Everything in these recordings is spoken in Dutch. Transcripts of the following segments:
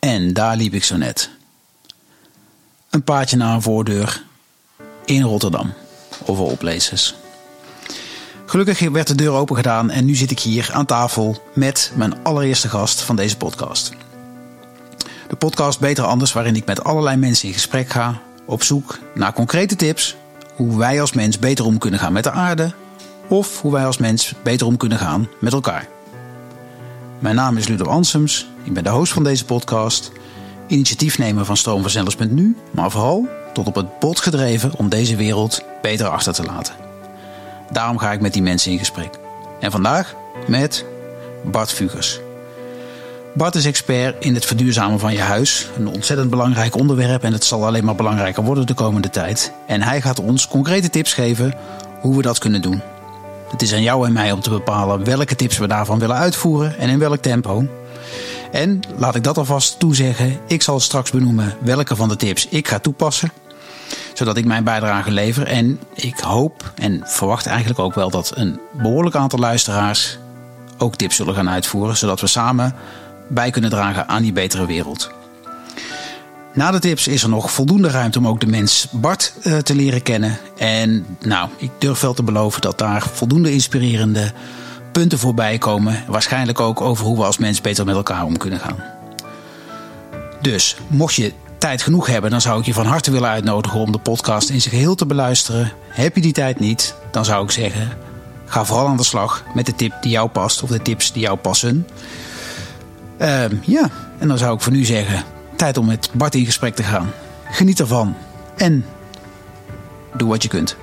En daar liep ik zo net. Een paadje naar een voordeur in Rotterdam. All places. Gelukkig werd de deur open gedaan en nu zit ik hier aan tafel met mijn allereerste gast van deze podcast. De podcast Beter Anders, waarin ik met allerlei mensen in gesprek ga, op zoek naar concrete tips hoe wij als mens beter om kunnen gaan met de aarde of hoe wij als mens beter om kunnen gaan met elkaar. Mijn naam is Ludo Ansems, ik ben de host van deze podcast, initiatiefnemer van Stroomverzenders.nu, maar vooral tot op het bot gedreven om deze wereld beter achter te laten. Daarom ga ik met die mensen in gesprek. En vandaag met Bart Vugers. Bart is expert in het verduurzamen van je huis. Een ontzettend belangrijk onderwerp en het zal alleen maar belangrijker worden de komende tijd. En hij gaat ons concrete tips geven hoe we dat kunnen doen. Het is aan jou en mij om te bepalen welke tips we daarvan willen uitvoeren en in welk tempo. En laat ik dat alvast toezeggen, ik zal straks benoemen welke van de tips ik ga toepassen zodat ik mijn bijdrage lever. En ik hoop en verwacht eigenlijk ook wel dat een behoorlijk aantal luisteraars ook tips zullen gaan uitvoeren, zodat we samen bij kunnen dragen aan die betere wereld. Na de tips is er nog voldoende ruimte om ook de mens Bart uh, te leren kennen. En nou, ik durf wel te beloven dat daar voldoende inspirerende punten voorbij komen. Waarschijnlijk ook over hoe we als mens beter met elkaar om kunnen gaan. Dus mocht je tijd genoeg hebben, dan zou ik je van harte willen uitnodigen om de podcast in zijn geheel te beluisteren. Heb je die tijd niet, dan zou ik zeggen: ga vooral aan de slag met de tip die jou past of de tips die jou passen. Uh, ja, en dan zou ik voor nu zeggen: tijd om met Bart in gesprek te gaan. Geniet ervan en doe wat je kunt.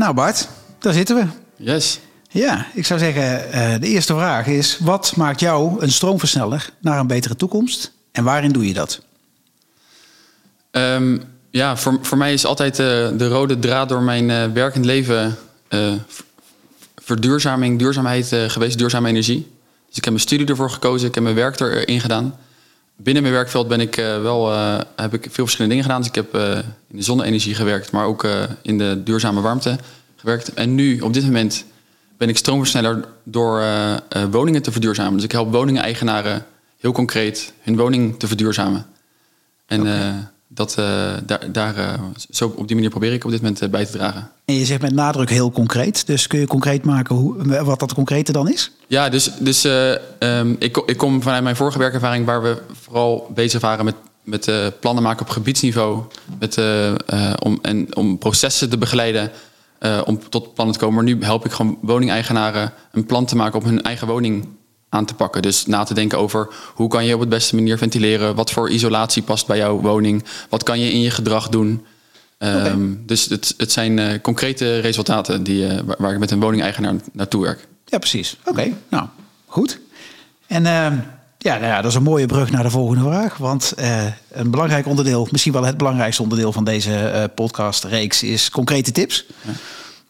Nou Bart, daar zitten we. Yes. Ja, ik zou zeggen, uh, de eerste vraag is: wat maakt jou een stroomversneller naar een betere toekomst? En waarin doe je dat? Um, ja, voor, voor mij is altijd uh, de rode draad door mijn uh, werkend leven verduurzaming, duurzaamheid geweest, duurzame energie. Dus ik heb mijn studie ervoor gekozen, ik heb mijn werk erin gedaan. Binnen mijn werkveld ben ik wel, heb ik veel verschillende dingen gedaan. Dus ik heb in de zonne-energie gewerkt, maar ook in de duurzame warmte gewerkt. En nu, op dit moment, ben ik stroomversneller door woningen te verduurzamen. Dus ik help woningen-eigenaren heel concreet hun woning te verduurzamen. En okay. Uh, dat, daar, daar, zo op die manier probeer ik op dit moment bij te dragen. En je zegt met nadruk heel concreet. Dus kun je concreet maken hoe, wat dat concrete dan is? Ja, dus, dus um, ik, ik kom vanuit mijn vorige werkervaring... waar we vooral bezig waren met met plannen maken op gebiedsniveau. Met, om, en om processen te begeleiden om tot plannen te komen. Maar nu help ik gewoon woningeigenaren een plan te maken om hun eigen woning aan te pakken. Dus na te denken over hoe kan je op de beste manier ventileren, wat voor isolatie past bij jouw woning, wat kan je in je gedrag doen. Okay. Um, dus het, het zijn uh, concrete resultaten die, uh, waar, waar, ik met een woningeigenaar naartoe werk. Ja, precies. Oké, okay. nou goed. En uh, ja, nou ja, dat is een mooie brug naar de volgende vraag. Want uh, een belangrijk onderdeel, misschien wel het belangrijkste onderdeel van deze podcastreeks, is concrete tips. Ja.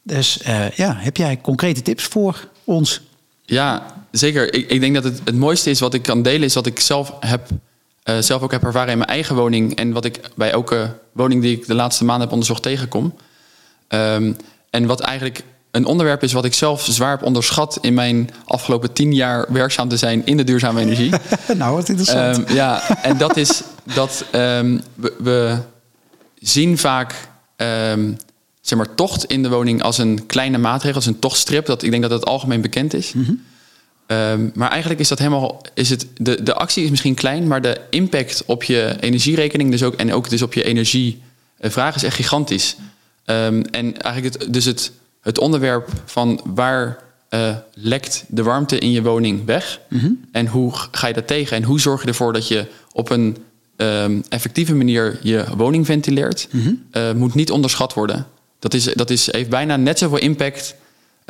Dus ja, heb jij concrete tips voor ons? Ja, zeker. Ik, ik, denk dat het, het mooiste is wat ik kan delen, is wat ik zelf heb. zelf ook heb ervaren in mijn eigen woning. En wat ik bij elke woning die ik de laatste maanden heb onderzocht tegenkom. Um, en wat eigenlijk een onderwerp is wat ik zelf zwaar heb onderschat in mijn afgelopen tien jaar werkzaam te zijn in de duurzame energie. nou, wat interessant. Um, ja, en dat is dat um, we, we, zien vaak zeg maar, tocht in de woning als een kleine maatregel, als een tochtstrip. Dat, ik denk dat dat algemeen bekend is. Mm -hmm. Maar eigenlijk is dat helemaal. Is het, de, de actie is misschien klein, maar de impact op je energierekening dus ook, en ook dus op je energievraag is echt gigantisch. en eigenlijk het, dus het het onderwerp van waar uh, lekt de warmte in je woning weg mm -hmm. en hoe ga je dat tegen en hoe zorg je ervoor dat je op een um, effectieve manier je woning ventileert, mm -hmm. uh, moet niet onderschat worden. Dat, is, dat is, heeft bijna net zoveel impact,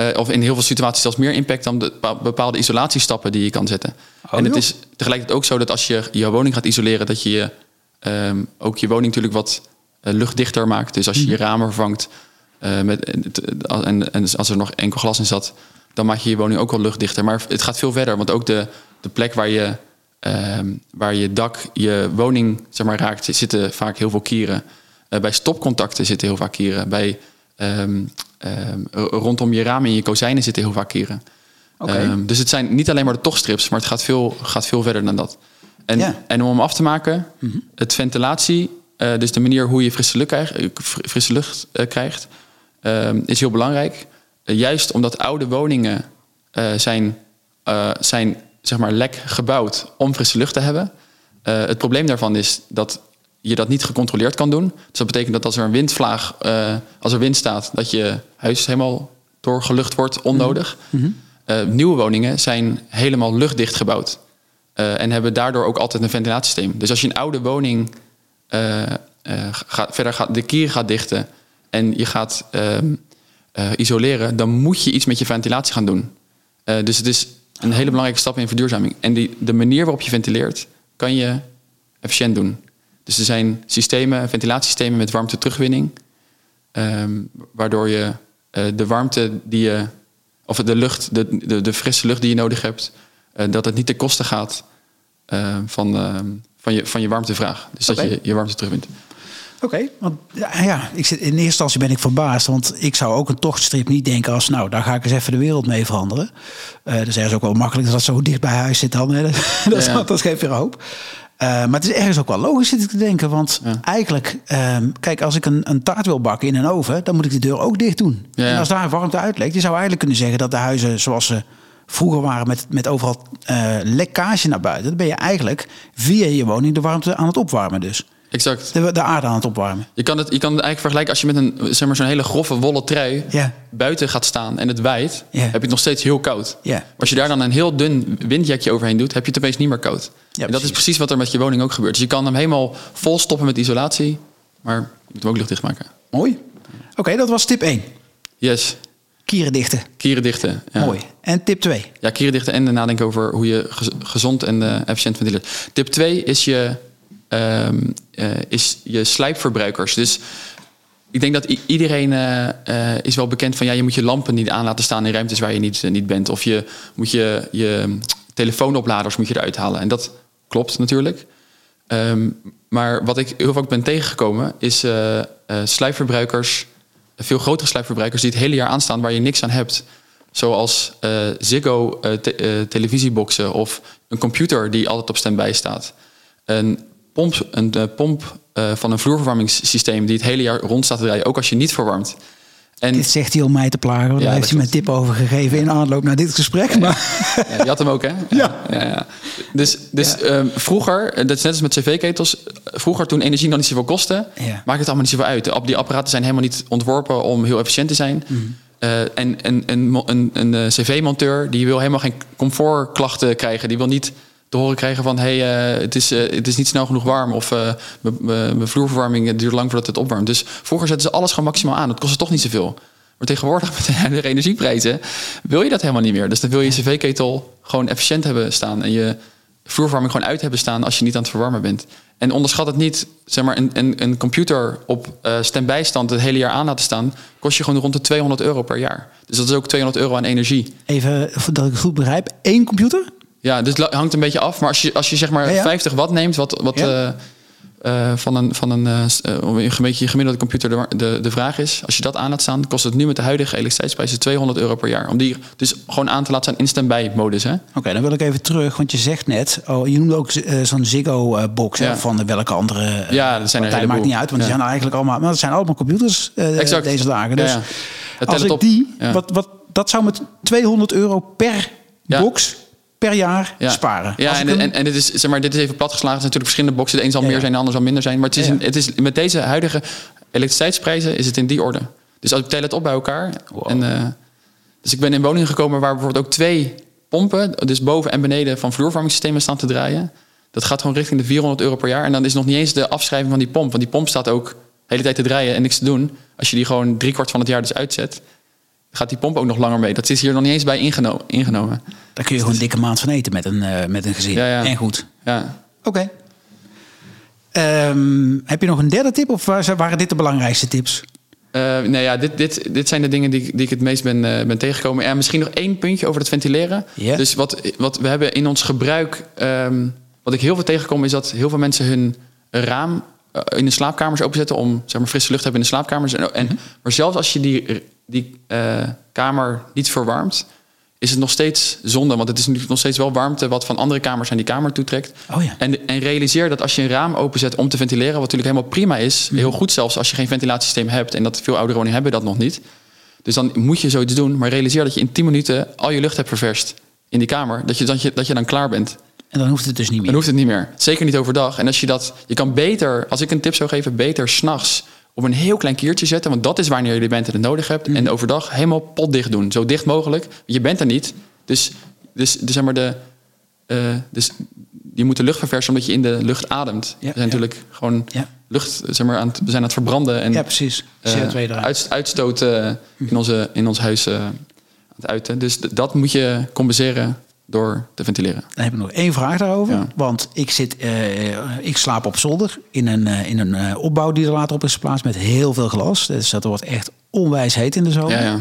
uh, of in heel veel situaties zelfs meer impact dan de bepaalde isolatiestappen die je kan zetten. Oh, en het is tegelijkertijd ook zo dat als je je woning gaat isoleren, dat je um, ook je woning natuurlijk wat luchtdichter maakt. Dus als je je ramen vervangt, uh, met, en, en als er nog enkel glas in zat, dan maak je je woning ook wel luchtdichter. Maar het gaat veel verder, want ook de, de plek waar je, uh, waar je dak je woning zeg maar, raakt, zitten vaak heel veel kieren. Bij stopcontacten zitten heel vaak kieren. Bij um, ehm, r- rondom je ramen en je kozijnen zitten heel vaak keren. Oké. Ehm, dus het zijn niet alleen maar de tochtstrips, maar het gaat veel, gaat veel verder dan dat. En, Ja. Mhm. en om hem af te maken, het ventilatie, eh, dus de manier hoe je frisse lucht krijgt, eh, fr- frisse lucht, eh, krijgt ehm, is heel belangrijk. Juist omdat oude woningen zijn, zijn zeg maar, lek gebouwd om frisse lucht te hebben. Het probleem daarvan is dat je dat niet gecontroleerd kan doen. Dus dat betekent dat als er een windvlaag, eh, als er wind staat, dat je huis helemaal doorgelucht wordt onnodig. Eh, nieuwe woningen zijn helemaal luchtdicht gebouwd. Eh, en hebben daardoor ook altijd een ventilatiesysteem. Dus als je een oude woning gaat, verder gaat, de kieren gaat dichten en je gaat ehm, eh, isoleren, dan moet je iets met je ventilatie gaan doen. Dus het is een hele belangrijke stap in verduurzaming. En die, de manier waarop je ventileert, kan je efficiënt doen. Dus er zijn systemen, ventilatiesystemen met warmte terugwinning, ehm, waardoor je eh, de warmte die je, of de lucht, de, de, de frisse lucht die je nodig hebt, eh, dat het niet ten koste gaat eh, van, ehm, van, je, van je warmtevraag. Dus dat je je warmte terugwint. Oké, want ja, ja, ik zit, in eerste instantie ben ik verbaasd. Want ik zou ook een tochtstrip niet denken als... nou, daar ga ik eens even de wereld mee veranderen. Dus er is ook wel makkelijk dat dat zo dicht bij huis zit dan. Hè. dat, Ja. dat geeft weer hoop. Eh, maar het is ergens ook wel logisch zit ik te denken. Want Ja. eigenlijk, ehm, kijk, als ik een, een taart wil bakken in een oven... dan moet ik de deur ook dicht doen. Ja. En als daar warmte uitlekt... je zou eigenlijk kunnen zeggen dat de huizen zoals ze vroeger waren... met, met overal eh, lekkage naar buiten... dan ben je eigenlijk via je woning de warmte aan het opwarmen dus. Exact. De, de aarde aan het opwarmen. Je kan, het, je kan het eigenlijk vergelijken als je met een, zeg maar, zo'n hele grove wollen trui Ja. buiten gaat staan en het waait, heb je het nog steeds heel koud. Maar als je daar dan een heel dun windjakje overheen doet, heb je het opeens niet meer koud. Ja, en dat is precies. wat er met je woning ook gebeurt. Dus je kan hem helemaal vol stoppen met isolatie, maar je moet hem ook luchtdicht maken. Mooi. Oké, dat was tip 1. Yes, Kieren dichten. kieren dichten. Ja. Mooi. En tip 2. Ja, kieren dichten en nadenken over hoe je gez- gezond en eh, efficiënt ventileert. Tip 2 is je, ehm, eh, is je slijpverbruikers. Dus ik denk dat iedereen eh, eh, is wel bekend van... ja, je moet je lampen niet aan laten staan in ruimtes waar je niet, niet bent. Of je moet je, je telefoonopladers moet je eruit halen. En dat klopt natuurlijk. Ehm, maar wat ik heel vaak ben tegengekomen is slijpverbruikers... veel grotere slijpverbruikers die het hele jaar aanstaan... waar je niks aan hebt. Zoals Ziggo te- televisieboxen of een computer die altijd op standby staat. Een pomp, een eh, pomp eh, van een vloerverwarmingssysteem die het hele jaar rond staat te draaien, ook als je niet verwarmt. En Dit zegt hij om mij te plagen. want Ja, Daar heeft hij mijn tip over gegeven in aanloop naar dit gesprek. Maar Ja, je had hem ook, hè? Ja. Dus, dus ehm, vroeger, eh, dat is net als met cv-ketels... vroeger toen energie nog niet zoveel kostte... Maakt het allemaal niet zoveel uit. De Die apparaten zijn helemaal niet ontworpen om heel efficiënt te zijn. Eh, en en een, een, een, eh, cv-monteur die wil helemaal geen comfortklachten krijgen. Die wil niet te horen krijgen van... hey, eh, het, is, eh, het is niet snel genoeg warm... of eh, mijn- vloerverwarming duurt lang voordat het opwarmt. Dus vroeger zetten ze alles gewoon maximaal aan. Dat kostte toch niet zoveel. Maar tegenwoordig met de energieprijzen wil je dat helemaal niet meer. Dus dan wil je cv-ketel gewoon efficiënt hebben staan. En je vloerverwarming gewoon uit hebben staan als je niet aan het verwarmen bent. En onderschat het niet, zeg maar, een, een, een computer op uh, standby stand het hele jaar aan laten staan, kost je gewoon rond de 200 euro per jaar. Dus dat is ook 200 euro aan energie. even dat ik het goed begrijp. één computer? Ja, dus het hangt een beetje af. Maar als je, als je zeg maar Ja, ja. 50 watt neemt, wat, wat eh, eh, van een, van een, eh, een beetje gemiddelde computer de, de, de vraag is, als je dat aan laat staan, kost het nu met de huidige elektriciteitsprijzen 200 euro per jaar. Om die dus gewoon aan te laten staan in standby modus. Hè? Oké, dan wil ik even terug, want je zegt net, oh, je noemde ook zo'n Ziggo-box Ja. van welke andere. Ja, dat zijn er maakt niet uit, want die zijn eigenlijk allemaal, maar dat zijn allemaal computers Exact. deze dagen. Dus ja. Als ik op. die, wat, wat, dat zou met 200 euro per box per jaar Ja. sparen. Ja, en, hem- en, en dit, is, zeg maar, dit is even platgeslagen. Het zijn natuurlijk verschillende boxen. De een zal Ja, meer zijn, de ander zal minder zijn. Maar het is, een- het is, met deze huidige elektriciteitsprijzen is het in die orde. Dus als ik tel het op bij elkaar. Wow. En, eh, dus ik ben in woningen gekomen waar bijvoorbeeld ook twee pompen, dus boven en beneden van vloerverwarmingssystemen staan te draaien. Dat gaat gewoon richting de 400 euro per jaar. En dan is nog niet eens de afschrijving van die pomp. Want die pomp staat ook de hele tijd te draaien en niks te doen. Als je die gewoon driekwart van het jaar dus uitzet, gaat die pomp ook nog langer mee. Dat is hier nog niet eens bij ingeno- ingenomen. Daar kun je gewoon een dikke maand van eten met een, eh, met een gezin. Ja, ja. En goed. Ja. Oké. Ehm, heb je nog een derde tip of wa- waren dit de belangrijkste tips? Uh, nee, ja, dit, dit, dit zijn de dingen die, ik- die ik het meest ben, uh, ben tegengekomen. En misschien nog één puntje over het ventileren. Ja. Dus wat, wat we hebben in ons gebruik... ehm, wat ik heel veel tegenkom is dat heel veel mensen hun raam... in de slaapkamers openzetten om zeg maar, frisse lucht te hebben in de slaapkamers. En, en, Maar zelfs als je die, die eh, kamer niet verwarmt, is het nog steeds zonde. Want het is natuurlijk nog steeds wel warmte wat van andere kamers aan die kamer toetrekt. Oh ja. En, en realiseer dat als je een raam openzet om te ventileren, wat natuurlijk helemaal prima is, Mhm. heel goed zelfs als je geen ventilatiesysteem hebt en dat veel oudere woningen hebben dat nog niet. Dus dan moet je zoiets doen, maar realiseer dat je in 10 minuten al je lucht hebt ververst in die kamer, dat je, dat je, dat je dan klaar bent. En dan hoeft het dus niet meer. Dan hoeft het niet meer. Zeker niet overdag. En als je dat, je kan beter, als ik een tip zou geven, beter s'nachts op een heel klein kiertje zetten. Want dat is wanneer je de bent en het nodig hebt. En overdag helemaal potdicht doen. Zo dicht mogelijk. Je bent er niet. Dus, dus, dus zeg maar de. eh, dus je moet de lucht verversen omdat je in de lucht ademt. Ja, we zijn ja. natuurlijk gewoon Ja. lucht, zeg maar, aan het, we zijn aan het verbranden. En, Ja, precies. eh, CO2 eruit. uit, uitstoot eh, in, onze, in ons huis eh, aan het uiten. Dus dat moet je compenseren door te ventileren. Dan heb ik nog één vraag daarover. Ja. Want ik, zit, eh, ik slaap op zolder in een, eh, in een eh, opbouw die er later op is geplaatst met heel veel glas. Dus dat wordt echt onwijs heet in de zomer. Ja, ja.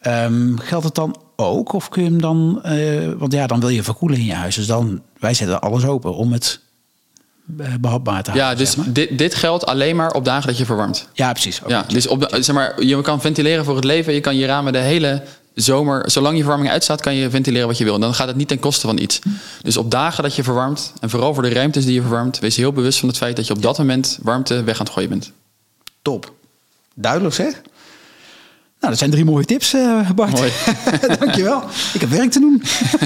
Ehm, geldt het dan ook? Of kun je hem dan... want ja, dan wil je verkoelen in je huis. Dus dan, wij zetten alles open om het eh, behapbaar te houden. Ja, dus zeg maar. dit, dit geldt alleen maar op dagen dat je verwarmt. ja precies. Ja, dus op de, zeg maar, je kan ventileren voor het leven. Je kan je ramen de hele zomer, zolang je verwarming uitstaat, kan je ventileren wat je wil. En dan gaat het niet ten koste van iets. Dus op dagen dat je verwarmt, en vooral voor de ruimtes die je verwarmt, wees heel bewust van het feit dat je op dat moment warmte weg aan het gooien bent. Top. Duidelijk zeg. Nou, dat zijn drie mooie tips, eh, Bart. Mooi. Dankjewel. Ik heb werk te doen.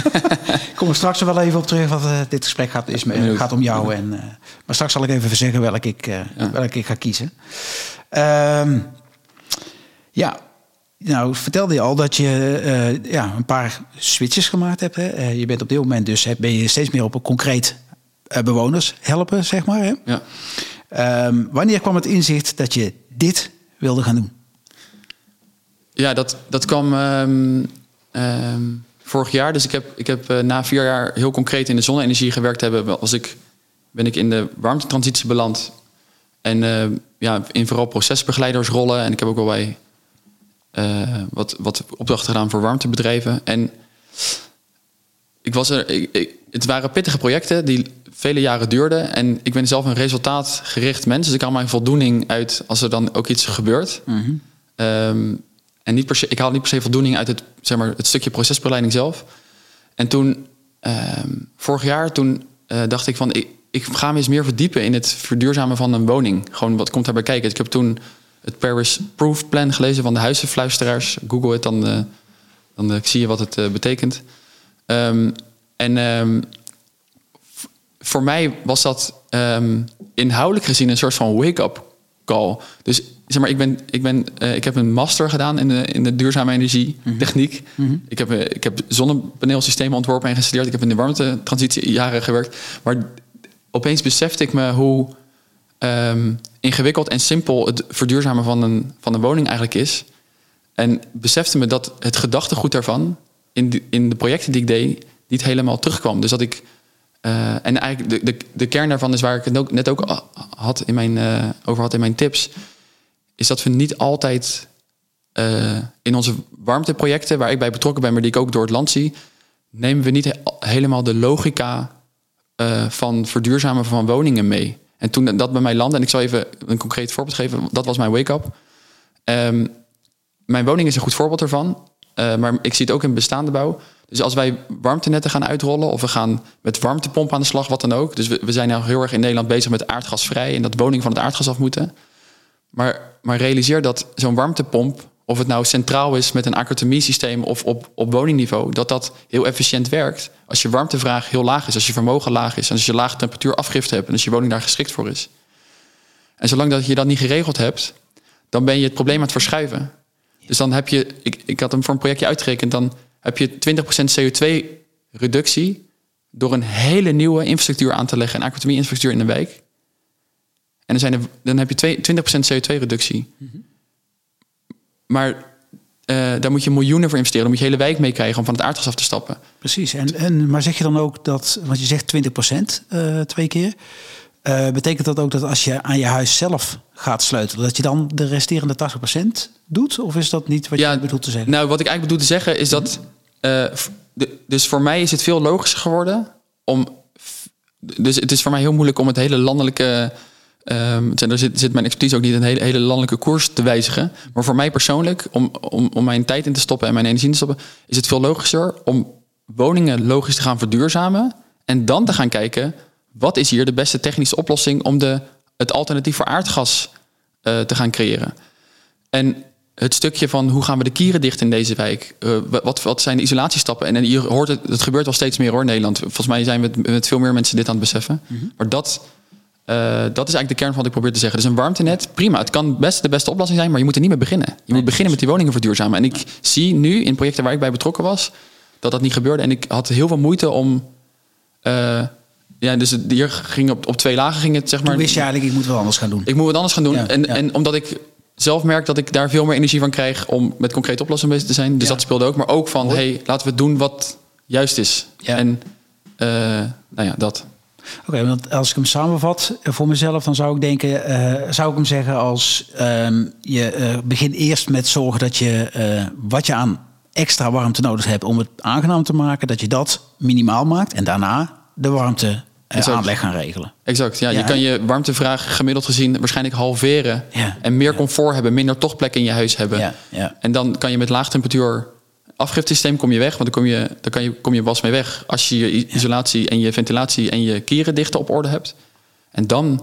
ik kom er straks wel even op terug, want eh, dit gesprek gaat, is, Benieuwd. gaat om jou. En, eh, maar straks zal ik even zeggen welke ik, eh, welke ik ga kiezen. Ehm, ja, nou vertelde je al dat je eh, ja, een paar switches gemaakt hebt. Hè? Eh, je bent op dit moment dus ben je steeds meer op een concreet eh, bewoners helpen, zeg maar. Hè? Ja. Ehm, wanneer kwam het inzicht dat je dit wilde gaan doen? Ja, dat, dat kwam ehm, ehm, vorig jaar. Dus ik heb, ik heb na vier jaar heel concreet in de zonne-energie gewerkt hebben. Als ik, ben ik in de warmtetransitie beland. En ja, in vooral procesbegeleidersrollen. En ik heb ook wel bij eh, wat, wat opdrachten gedaan voor warmtebedrijven. En ik was er, ik, ik- het waren pittige projecten die vele jaren duurden. En ik ben zelf een resultaatgericht mens. Dus ik haal mijn voldoening uit als er dan ook iets gebeurt. Ehm, en niet per se, ik haal niet per se voldoening uit het, zeg maar, het stukje procesbegeleiding zelf. En toen, ehm, vorig jaar, toen eh, dacht ik van... Ik, ik ga me eens meer verdiepen in het verduurzamen van een woning. Gewoon, wat komt daarbij kijken? Ik heb toen het Paris Proof Plan gelezen van de huizenfluisteraars. Google het, dan, eh, dan eh, zie je wat het eh, betekent. Ehm, en ehm, voor mij was dat ehm, inhoudelijk gezien een soort van wake-up call. Dus zeg maar, ik, ben, ik, ben, ik heb een master gedaan in de, in de duurzame energietechniek. ik, heb, ik heb zonnepaneelsystemen ontworpen en gestudeerd. Ik heb in de warmtetransitie jaren gewerkt. Maar opeens besefte ik me hoe ehm, ingewikkeld en simpel het verduurzamen van een, van een woning eigenlijk is. En besefte me dat het gedachtegoed daarvan in de, in de projecten die ik deed niet helemaal terugkwam. Dus dat ik. eh, en eigenlijk de, de, de kern daarvan is waar ik het net ook had in mijn, eh, over had in mijn tips. Is dat we niet altijd eh, in onze warmteprojecten, waar ik bij betrokken ben, maar die ik ook door het land zie, nemen we niet he- helemaal de logica van verduurzamen van woningen mee. En toen dat bij mij landde, en ik zal even een concreet voorbeeld geven, dat was mijn wake-up. Ehm, mijn woning is een goed voorbeeld ervan. eh, maar ik zie het ook in bestaande bouw. Dus als wij warmtenetten gaan uitrollen... of we gaan met warmtepomp aan de slag, wat dan ook. Dus we, we zijn nou heel erg in Nederland bezig met aardgasvrij... en dat woningen van het aardgas af moeten. Maar, maar realiseer dat zo'n warmtepomp... of het nou centraal is met een acrotomie-systeem... of op, op woningniveau, dat dat heel efficiënt werkt... als je warmtevraag heel laag is, als je vermogen laag is... en als je lage temperatuur afgifte hebt... en als je woning daar geschikt voor is. En zolang dat je dat niet geregeld hebt... dan ben je het probleem aan het verschuiven. Dus dan heb je, ik, ik had hem voor een projectje uitgerekend, dan heb je 20% CO2-reductie door een hele nieuwe infrastructuur aan te leggen, een aquatomie-infrastructuur in de wijk. En dan, zijn er, dan heb je twee- 20% CO2-reductie. Maar eh, daar moet je miljoenen voor investeren. Dan moet je hele wijk meekrijgen om van het aardgas af te stappen. Precies. En, en, maar zeg je dan ook dat, want je zegt 20% eh twee keer. Eh, betekent dat ook dat als je aan je huis zelf gaat sleutelen, dat je dan de resterende 80% doet? Of is dat niet wat je bedoelt te zeggen? Nou, wat ik eigenlijk bedoel te zeggen is dat. de- dus voor mij is het veel logischer geworden om. Dus het is voor mij heel moeilijk om het hele landelijke Um, daar zit, zit, mijn expertise ook niet een hele, hele, landelijke koers te wijzigen. Maar voor mij persoonlijk, om, om, om mijn tijd in te stoppen en mijn energie in te stoppen, is het veel logischer om woningen logisch te gaan verduurzamen. En dan te gaan kijken, wat is hier de beste technische oplossing om de, het alternatief voor aardgas uh, te gaan creëren. En het stukje van hoe gaan we de kieren dicht in deze wijk? Uh, wat, wat zijn de isolatiestappen? En, en je hoort het, het gebeurt wel steeds meer hoor in Nederland. Volgens mij zijn we met, met veel meer mensen dit aan het beseffen. Mm -hmm. Maar dat, uh, dat is eigenlijk de kern van wat ik probeer te zeggen. Dus een warmtenet, prima. Het kan best de beste oplossing zijn, maar je moet er niet mee beginnen. Je nee, moet beginnen met die woningen verduurzamen. En ik zie nu in projecten waar ik bij betrokken was, dat dat niet gebeurde. En ik had heel veel moeite om. Uh, ja, dus het, hier ging op, op twee lagen ging het, zeg maar. Toen wist je eigenlijk, ik moet wel anders gaan doen. Ik moet wat anders gaan doen. Ja, en, ja. en omdat ik zelf merk dat ik daar veel meer energie van krijg om met concrete oplossingen bezig te zijn. Dus ja. dat speelde ook. Maar ook van, hey, laten we doen wat juist is. En uh, nou ja, dat. Oké, okay, want als ik hem samenvat voor mezelf, dan zou ik denken, uh, zou ik hem zeggen als um, je uh, begint eerst met zorgen dat je uh, wat je aan extra warmte nodig hebt om het aangenaam te maken, dat je dat minimaal maakt en daarna de warmte exact. aanleg gaan regelen. Exact, ja, ja. Je kan je warmtevraag gemiddeld gezien waarschijnlijk halveren. Ja. En meer comfort hebben, minder tochtplekken in je huis hebben. Ja. Ja. En dan kan je met laag afgiftesysteem kom je weg. Want dan kom je, dan kan je, kom je was mee weg als je je isolatie en je ventilatie en je kierendichten op orde hebt. En dan,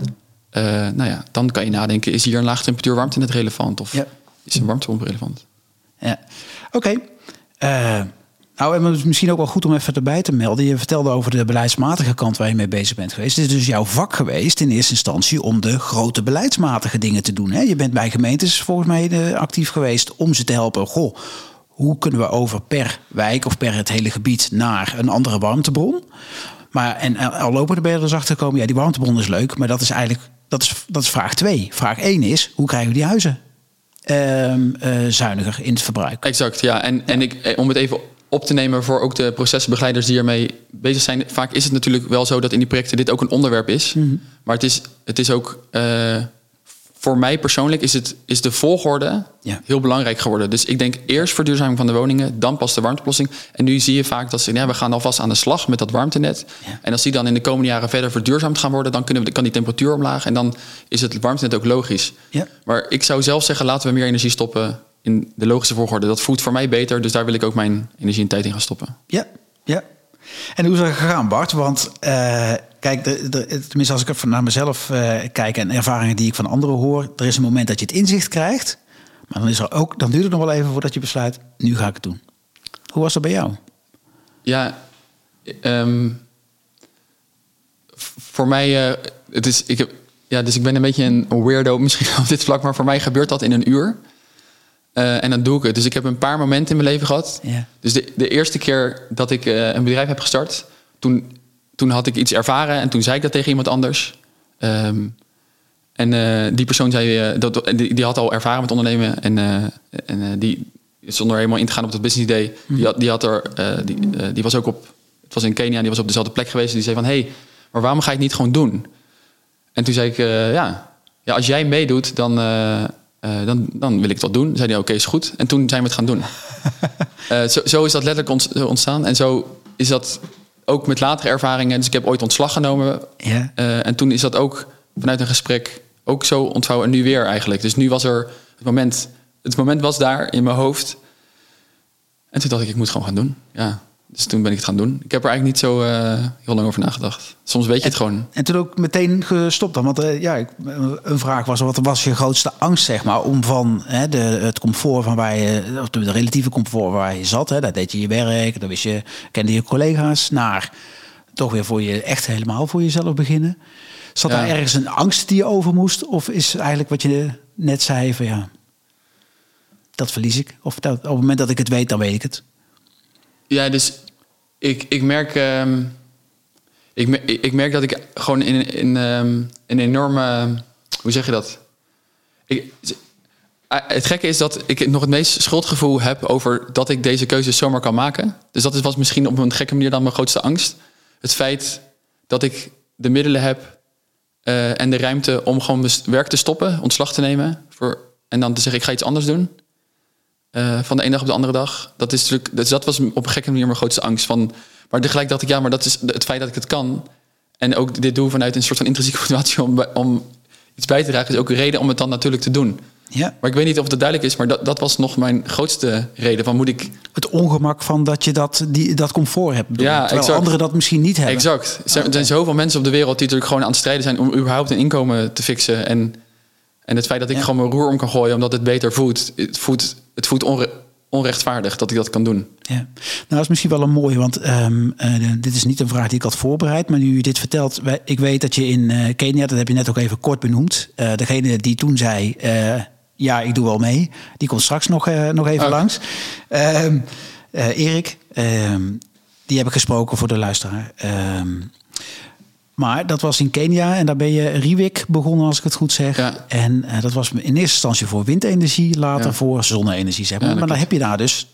uh, nou ja, dan kan je nadenken, is hier een laag temperatuur warmtenet relevant? Of is een warmtepomp relevant? Ja, oké. Okay. Uh, nou, en misschien ook wel goed om even erbij te melden. Je vertelde over de beleidsmatige kant waar je mee bezig bent geweest. Het is dus jouw vak geweest in eerste instantie om de grote beleidsmatige dingen te doen. Hè? Je bent bij gemeentes volgens mij actief geweest om ze te helpen. Goh, hoe kunnen we over per wijk of per het hele gebied naar een andere warmtebron? Maar en al lopen er dus achter gekomen, ja, die warmtebron is leuk, maar dat is eigenlijk dat is, dat is vraag twee. Vraag één is, hoe krijgen we die huizen uh, uh, zuiniger in het verbruik? Exact, ja. En, ja. en ik, om het even op te nemen voor ook de procesbegeleiders die ermee bezig zijn. Vaak is het natuurlijk wel zo dat in die projecten dit ook een onderwerp is. Mm -hmm. Maar het is, het is ook uh, voor mij persoonlijk is, het, is de volgorde ja. heel belangrijk geworden. Dus ik denk eerst verduurzaming van de woningen, dan pas de warmteplossing. En nu zie je vaak dat ze, ja, we gaan alvast aan de slag met dat warmtenet. Ja. En als die dan in de komende jaren verder verduurzaamd gaan worden, dan kunnen we, kan die temperatuur omlaag. En dan is het warmtenet ook logisch. Ja. Maar ik zou zelf zeggen, laten we meer energie stoppen in de logische volgorde. Dat voelt voor mij beter, dus daar wil ik ook mijn energie en tijd in gaan stoppen. Ja, ja. En hoe is dat gegaan, Bart? Want uh, kijk, de, de, tenminste als ik even naar mezelf uh, kijk en ervaringen die ik van anderen hoor, er is een moment dat je het inzicht krijgt, maar dan, is er ook, dan duurt het nog wel even voordat je besluit, nu ga ik het doen. Hoe was dat bij jou? Ja, um, voor mij, uh, het is, ik heb, ja, dus ik ben een beetje een weirdo misschien op dit vlak, maar voor mij gebeurt dat in een uur. Uh, en dan doe ik het. Dus ik heb een paar momenten in mijn leven gehad. Ja. Dus de, de eerste keer dat ik uh, een bedrijf heb gestart, toen, toen had ik iets ervaren en toen zei ik dat tegen iemand anders. Um, en uh, die persoon zei, dat, die, die, had al ervaren met ondernemen en, en die, zonder helemaal in te gaan op dat business idee, mm. die, had, die, had er, die, die was ook op, het was in Kenia, die was op dezelfde plek geweest. En die zei van, hé, hey, maar waarom ga je het niet gewoon doen? En toen zei ik, ja, ja, als jij meedoet, dan dan, dan wil ik dat doen. Zei hij, oké, okay, is goed. En toen zijn we het gaan doen. zo, zo, is dat letterlijk ontstaan. En zo is dat ook met latere ervaringen. Dus ik heb ooit ontslag genomen. Ja. Uh, en toen is dat ook vanuit een gesprek ook zo ontvouwen. En nu weer eigenlijk. Dus nu was er het moment... Het moment was daar in mijn hoofd. En toen dacht ik, ik moet gewoon gaan doen. Ja. Dus toen ben ik het gaan doen. Ik heb er eigenlijk niet zo uh, heel lang over nagedacht. Soms weet je en, het gewoon. En toen ook meteen gestopt dan? Want uh, ja, ik, een vraag was, wat was je grootste angst, zeg maar, om van hè, de, het comfort van waar je, of de relatieve comfort waar je zat, hè, daar deed je je werk, daar wist je, kende je collega's, naar toch weer voor je echt helemaal voor jezelf beginnen. Zat ja. daar ergens een angst die je over moest? Of is eigenlijk wat je net zei van ja, dat verlies ik? Of dat, op het moment dat ik het weet, dan weet ik het? Ja, dus ik, ik merk. Um, ik, ik merk dat ik gewoon in, in um, een enorme. Hoe zeg je dat? Ik, het gekke is dat ik nog het meest schuldgevoel heb over dat ik deze keuzes zomaar kan maken. Dus dat was misschien op een gekke manier dan mijn grootste angst. Het feit dat ik de middelen heb uh, en de ruimte om gewoon werk te stoppen, ontslag te nemen. Voor, en dan te zeggen, ik ga iets anders doen. Uh, van de ene dag op de andere dag. Dat, is natuurlijk, dus dat was op een gekke manier mijn grootste angst. Van, maar tegelijk dacht ik, ja, maar dat is het feit dat ik het kan. En ook dit doe vanuit een soort van intrinsieke motivatie om, om iets bij te dragen, is ook een reden om het dan natuurlijk te doen. Ja. Maar ik weet niet of het duidelijk is, maar dat, dat was nog mijn grootste reden. Van moet ik. Het ongemak van dat je dat, die, dat comfort hebt. bedoel, Ja, terwijl exact. anderen dat misschien niet hebben. Exact. Er zijn, er zijn zoveel mensen op de wereld die natuurlijk gewoon aan het strijden zijn om überhaupt een inkomen te fixen. En, en het feit dat ik Ja. gewoon mijn roer om kan gooien omdat het beter voelt, het voelt, het voelt onre- onrechtvaardig dat ik dat kan doen. Ja. Nou, dat is misschien wel een mooie, want ehm, eh, dit is niet een vraag die ik had voorbereid. Maar nu je dit vertelt, wij- ik weet dat je in eh, Kenia, dat heb je net ook even kort benoemd. eh, degene die toen zei, ja, ik doe wel mee, die komt straks nog, nog even Oh. langs. Eh, Erik, ehm, die heb ik gesproken voor de luisteraar. Maar dat was in Kenia en daar ben je Riwik begonnen, als ik het goed zeg. Ja. En eh, dat was in eerste instantie voor windenergie, later Ja. voor zonne-energie. Zeg maar. Ja, maar dan heb je daar dus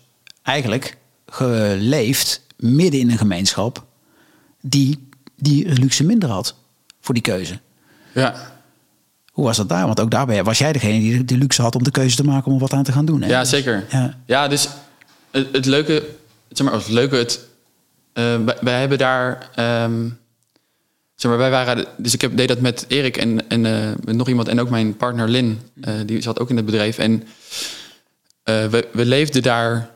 eigenlijk geleefd midden in een gemeenschap die die luxe minder had voor die keuze. Ja, Hoe was dat daar? Want ook daarbij was jij degene die de luxe had om de keuze te maken om er wat aan te gaan doen. Hè? ja Dus- zeker. Ja. Ja, dus het, het leuke, zeg maar, het leuke, het, wij, wij hebben daar, ehm, maar, wij waren, dus ik heb, deed dat met Erik en, en eh, met nog iemand en ook mijn partner Lin, eh, die zat ook in het bedrijf. En eh, we, we leefden daar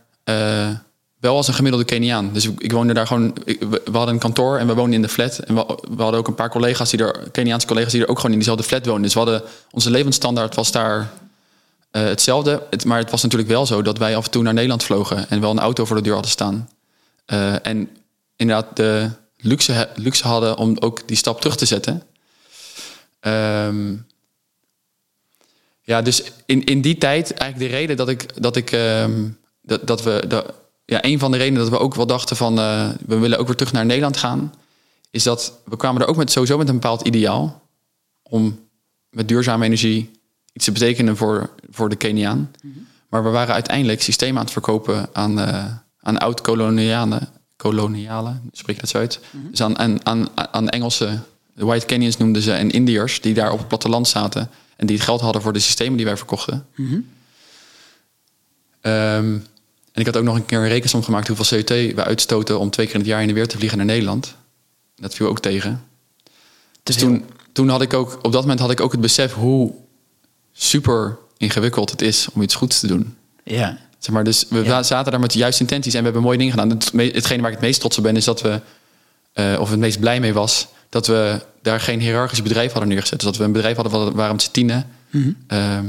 wel als een gemiddelde Keniaan. Dus ik, woonde daar gewoon, we, hadden een kantoor en we woonden in de flat. En we, hadden ook een paar collega's die er, Keniaanse collega's die er ook gewoon in diezelfde flat woonden. Dus we hadden, onze levensstandaard was daar hetzelfde. Het, maar het was natuurlijk wel zo dat wij af en toe naar Nederland vlogen en wel een auto voor de deur hadden staan. En inderdaad de luxe, hadden om ook die stap terug te zetten. Ehm, ja, dus in, in die tijd eigenlijk de reden dat ik dat ik ehm, dat, dat we dat, ja, een van de redenen dat we ook wel dachten van eh, we willen ook weer terug naar Nederland gaan, is dat we kwamen er ook met sowieso met een bepaald ideaal om met duurzame energie iets te betekenen voor, voor de Keniaan. Maar we waren uiteindelijk systemen aan het verkopen aan, eh, aan oud-kolonialen, kolonialen, spreek je dat zo uit? Dus aan, aan, aan, aan Engelse, de White Kenyans noemden ze, en Indiërs die daar op het platteland zaten en die het geld hadden voor de systemen die wij verkochten. Ehm, en ik had ook nog een keer een rekensom gemaakt hoeveel CO2 we uitstoten om twee keer in het jaar in de weer te vliegen naar Nederland. Dat viel ook tegen. Dus toen, toen had ik ook, op dat moment had ik ook het besef hoe super ingewikkeld het is om iets goeds te doen. Ja. Zeg maar, dus we Ja. zaten daar met de juiste intenties en we hebben mooie dingen gedaan. Het, hetgene waar ik het meest trots op ben, is dat we, eh, of het meest blij mee was, dat we daar geen hiërarchisch bedrijf hadden neergezet. Dus dat we een bedrijf hadden waar we met z'n tienen. Ehm,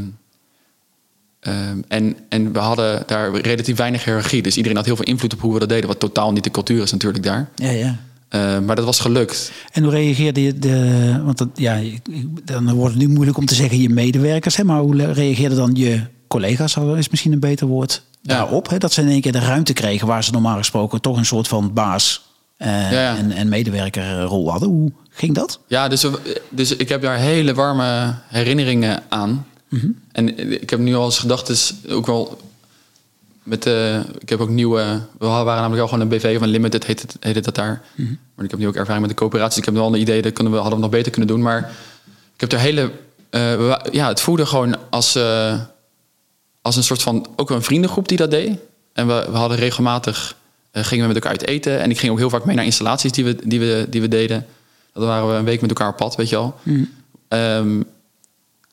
ehm, en, en we hadden daar relatief weinig hiërarchie. Dus iedereen had heel veel invloed op hoe we dat deden, wat totaal niet de cultuur is natuurlijk daar. Ja, ja. Eh, maar dat was gelukt. En hoe reageerde je de... Want dat, ja, dan wordt het nu moeilijk om te zeggen je medewerkers. Hè, maar hoe reageerden dan je collega's, is misschien een beter woord, Ja. daarop? Hè, dat ze in één keer de ruimte kregen waar ze normaal gesproken toch een soort van baas eh, Ja. En, en medewerkerrol hadden. Hoe ging dat? Ja, dus, we- dus ik heb daar hele warme herinneringen aan. En ik heb nu al eens gedacht, dus ook wel met de. Ik heb ook nieuwe. We waren namelijk al gewoon een BV een limited heette, het- heette dat daar. Maar ik heb nu ook ervaring met de coöperaties. Ik heb wel een idee dat kunnen we, hadden we nog beter kunnen doen. Maar ik heb er hele. eh, ja, het voelde gewoon als, eh, als een soort van. Ook een vriendengroep die dat deed. En we, we hadden regelmatig. eh, gingen we met elkaar uit eten. En ik ging ook heel vaak mee naar installaties die we, die we, die we deden. Dan waren we een week met elkaar op pad, weet je wel. Ehm,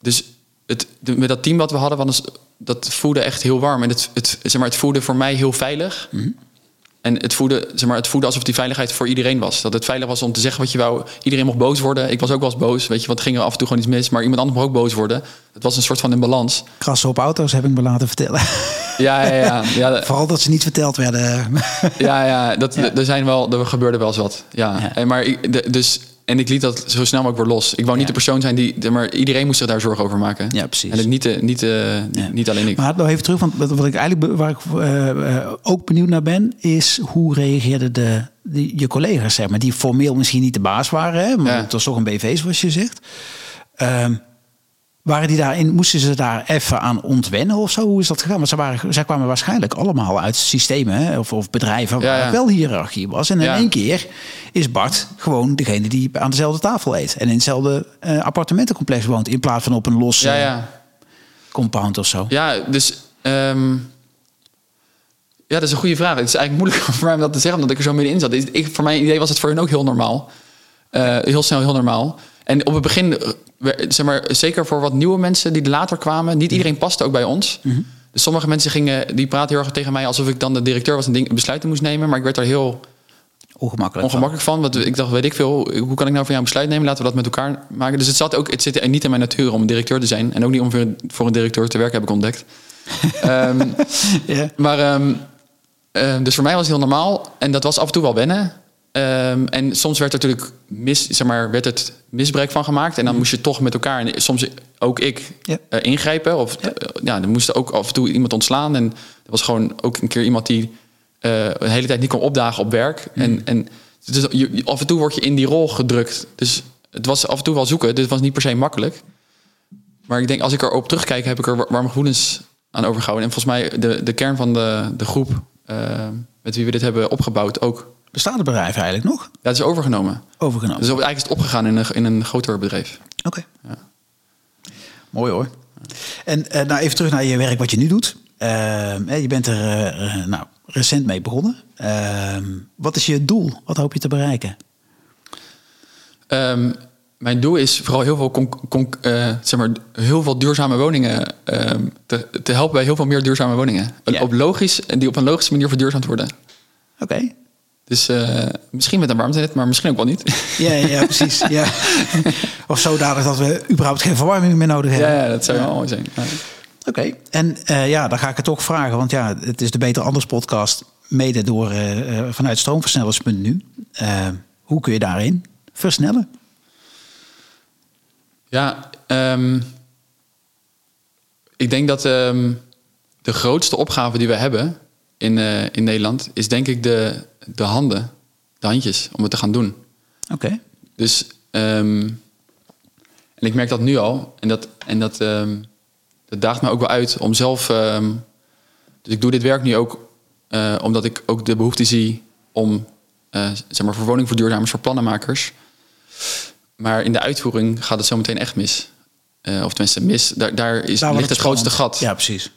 dus het, de- met dat team wat we hadden, was, dat voelde echt heel warm. En het, het, zeg maar, het voelde voor mij heel veilig. En het voelde, zeg maar, het voelde alsof die veiligheid voor iedereen was. Dat het veilig was om te zeggen wat je wou. Iedereen mocht boos worden. Ik was ook wel eens boos. Weet je, want ging er af en toe gewoon iets mis. Maar iemand anders mocht ook boos worden. Het was een soort van in balans. Krassen op auto's heb ik me laten vertellen. Ja, ja, ja. ja, Vooral dat ze niet verteld werden. ja, ja, dat, er, zijn wel, er gebeurde wel eens wat. Ja. Ja. En, maar dus, en ik liet dat zo snel mogelijk weer los. Ik wou niet de persoon zijn die... de- Maar iedereen moest zich daar zorgen over maken. Ja, precies. En het niet, de- niet, de- Ja. niet alleen ik. Maar nog even terug, want wat wat ik eigenlijk waar ik eh, eh, ook benieuwd naar ben, is hoe reageerden de, die, je collega's, zeg maar, die formeel misschien niet de baas waren, hè, maar Ja. het was toch een BV, zoals je zegt. Ehm, waren die daarin, moesten ze daar even aan ontwennen of zo? Hoe is dat gegaan? Want ze waren, zij kwamen waarschijnlijk allemaal uit systemen hè, of, of bedrijven waar Ja, ja. wel hiërarchie was. En in Ja. één keer is Bart gewoon degene die aan dezelfde tafel eet en in hetzelfde eh, appartementencomplex woont, in plaats van op een los compound of zo. Ja, dus... ehm, ja, dat is een goede vraag. Het is eigenlijk moeilijk voor mij om dat te zeggen, omdat ik er zo middenin zat. Ik, voor mijn idee was het voor hen ook heel normaal. Eh, heel snel heel normaal. En op het begin we- zeg maar, zeker voor wat nieuwe mensen die er later kwamen, niet iedereen paste ook bij ons. Dus sommige mensen gingen, die praten heel erg tegen mij alsof ik dan de directeur was en ding, besluiten moest nemen. Maar ik werd er heel Ongemakkelijk. ongemakkelijk van. Want ik dacht, weet ik veel, hoe kan ik nou voor jou een besluit nemen? Laten we dat met elkaar maken. Dus het zat ook, het zit niet in mijn natuur om directeur te zijn. En ook niet om voor een, directeur te werken, heb ik ontdekt. Ja. maar, ehm, ehm, dus voor mij was het heel normaal. En dat was af en toe wel wennen. En soms werd er natuurlijk mis, zeg maar, werd het misbruik van gemaakt. En dan moest je toch met elkaar, en soms ook ik, Ja. eh, ingrijpen. Of Ja. eh, ja, er moest ook af en toe iemand ontslaan. En er was gewoon ook een keer iemand die eh een hele tijd niet kon opdagen op werk. En, en dus je, af en toe word je in die rol gedrukt. Dus het was af en toe wel zoeken. Dit was niet per se makkelijk. Maar ik denk, als ik erop terugkijk, heb ik er wa- warme gevoelens aan overgehouden. En volgens mij de, de kern van de, de groep eh, met wie we dit hebben opgebouwd ook. Bestaat het bedrijf eigenlijk nog? Ja, het is overgenomen. Overgenomen. Dus eigenlijk is het opgegaan in een, in een groter bedrijf. Oké. Mooi hoor. En eh, nou even terug naar je werk wat je nu doet. Ehm, je bent er eh, eh, nou, recent mee begonnen. Ehm, wat is je doel? Wat hoop je te bereiken? Ehm, mijn doel is vooral heel veel, zeg maar, heel veel duurzame woningen te, te helpen bij heel veel meer duurzame woningen. Ja. Op logisch, en die op een logische manier verduurzaamd worden. Oké. Dus eh, misschien met een warmtenet, maar misschien ook wel niet. Ja, ja, precies. Ja. Of zodanig dat we überhaupt geen verwarming meer nodig hebben. ja, ja, dat zou wel mooi zijn. Oké, en eh, ja, dan ga ik het toch vragen, want ja, het is de Beter Anders podcast, mede door eh, vanuit stroomversnellers.nu. Hoe kun je daarin versnellen? Ja, ehm, ik denk dat ehm, de grootste opgave die we hebben in, in Nederland is denk ik de, de handen, de handjes, om het te gaan doen. Oké, Dus, ehm, en ik merk dat nu al, en dat, en dat, ehm, dat daagt me ook wel uit om zelf. ehm, dus ik doe dit werk nu ook eh, omdat ik ook de behoefte zie om, eh, zeg maar, voor woningverduurzamers, voor plannenmakers. Maar in de uitvoering gaat het zo meteen echt mis. Eh, of tenminste mis, daar, daar is, Daar ligt het grootste gat. Ja, precies.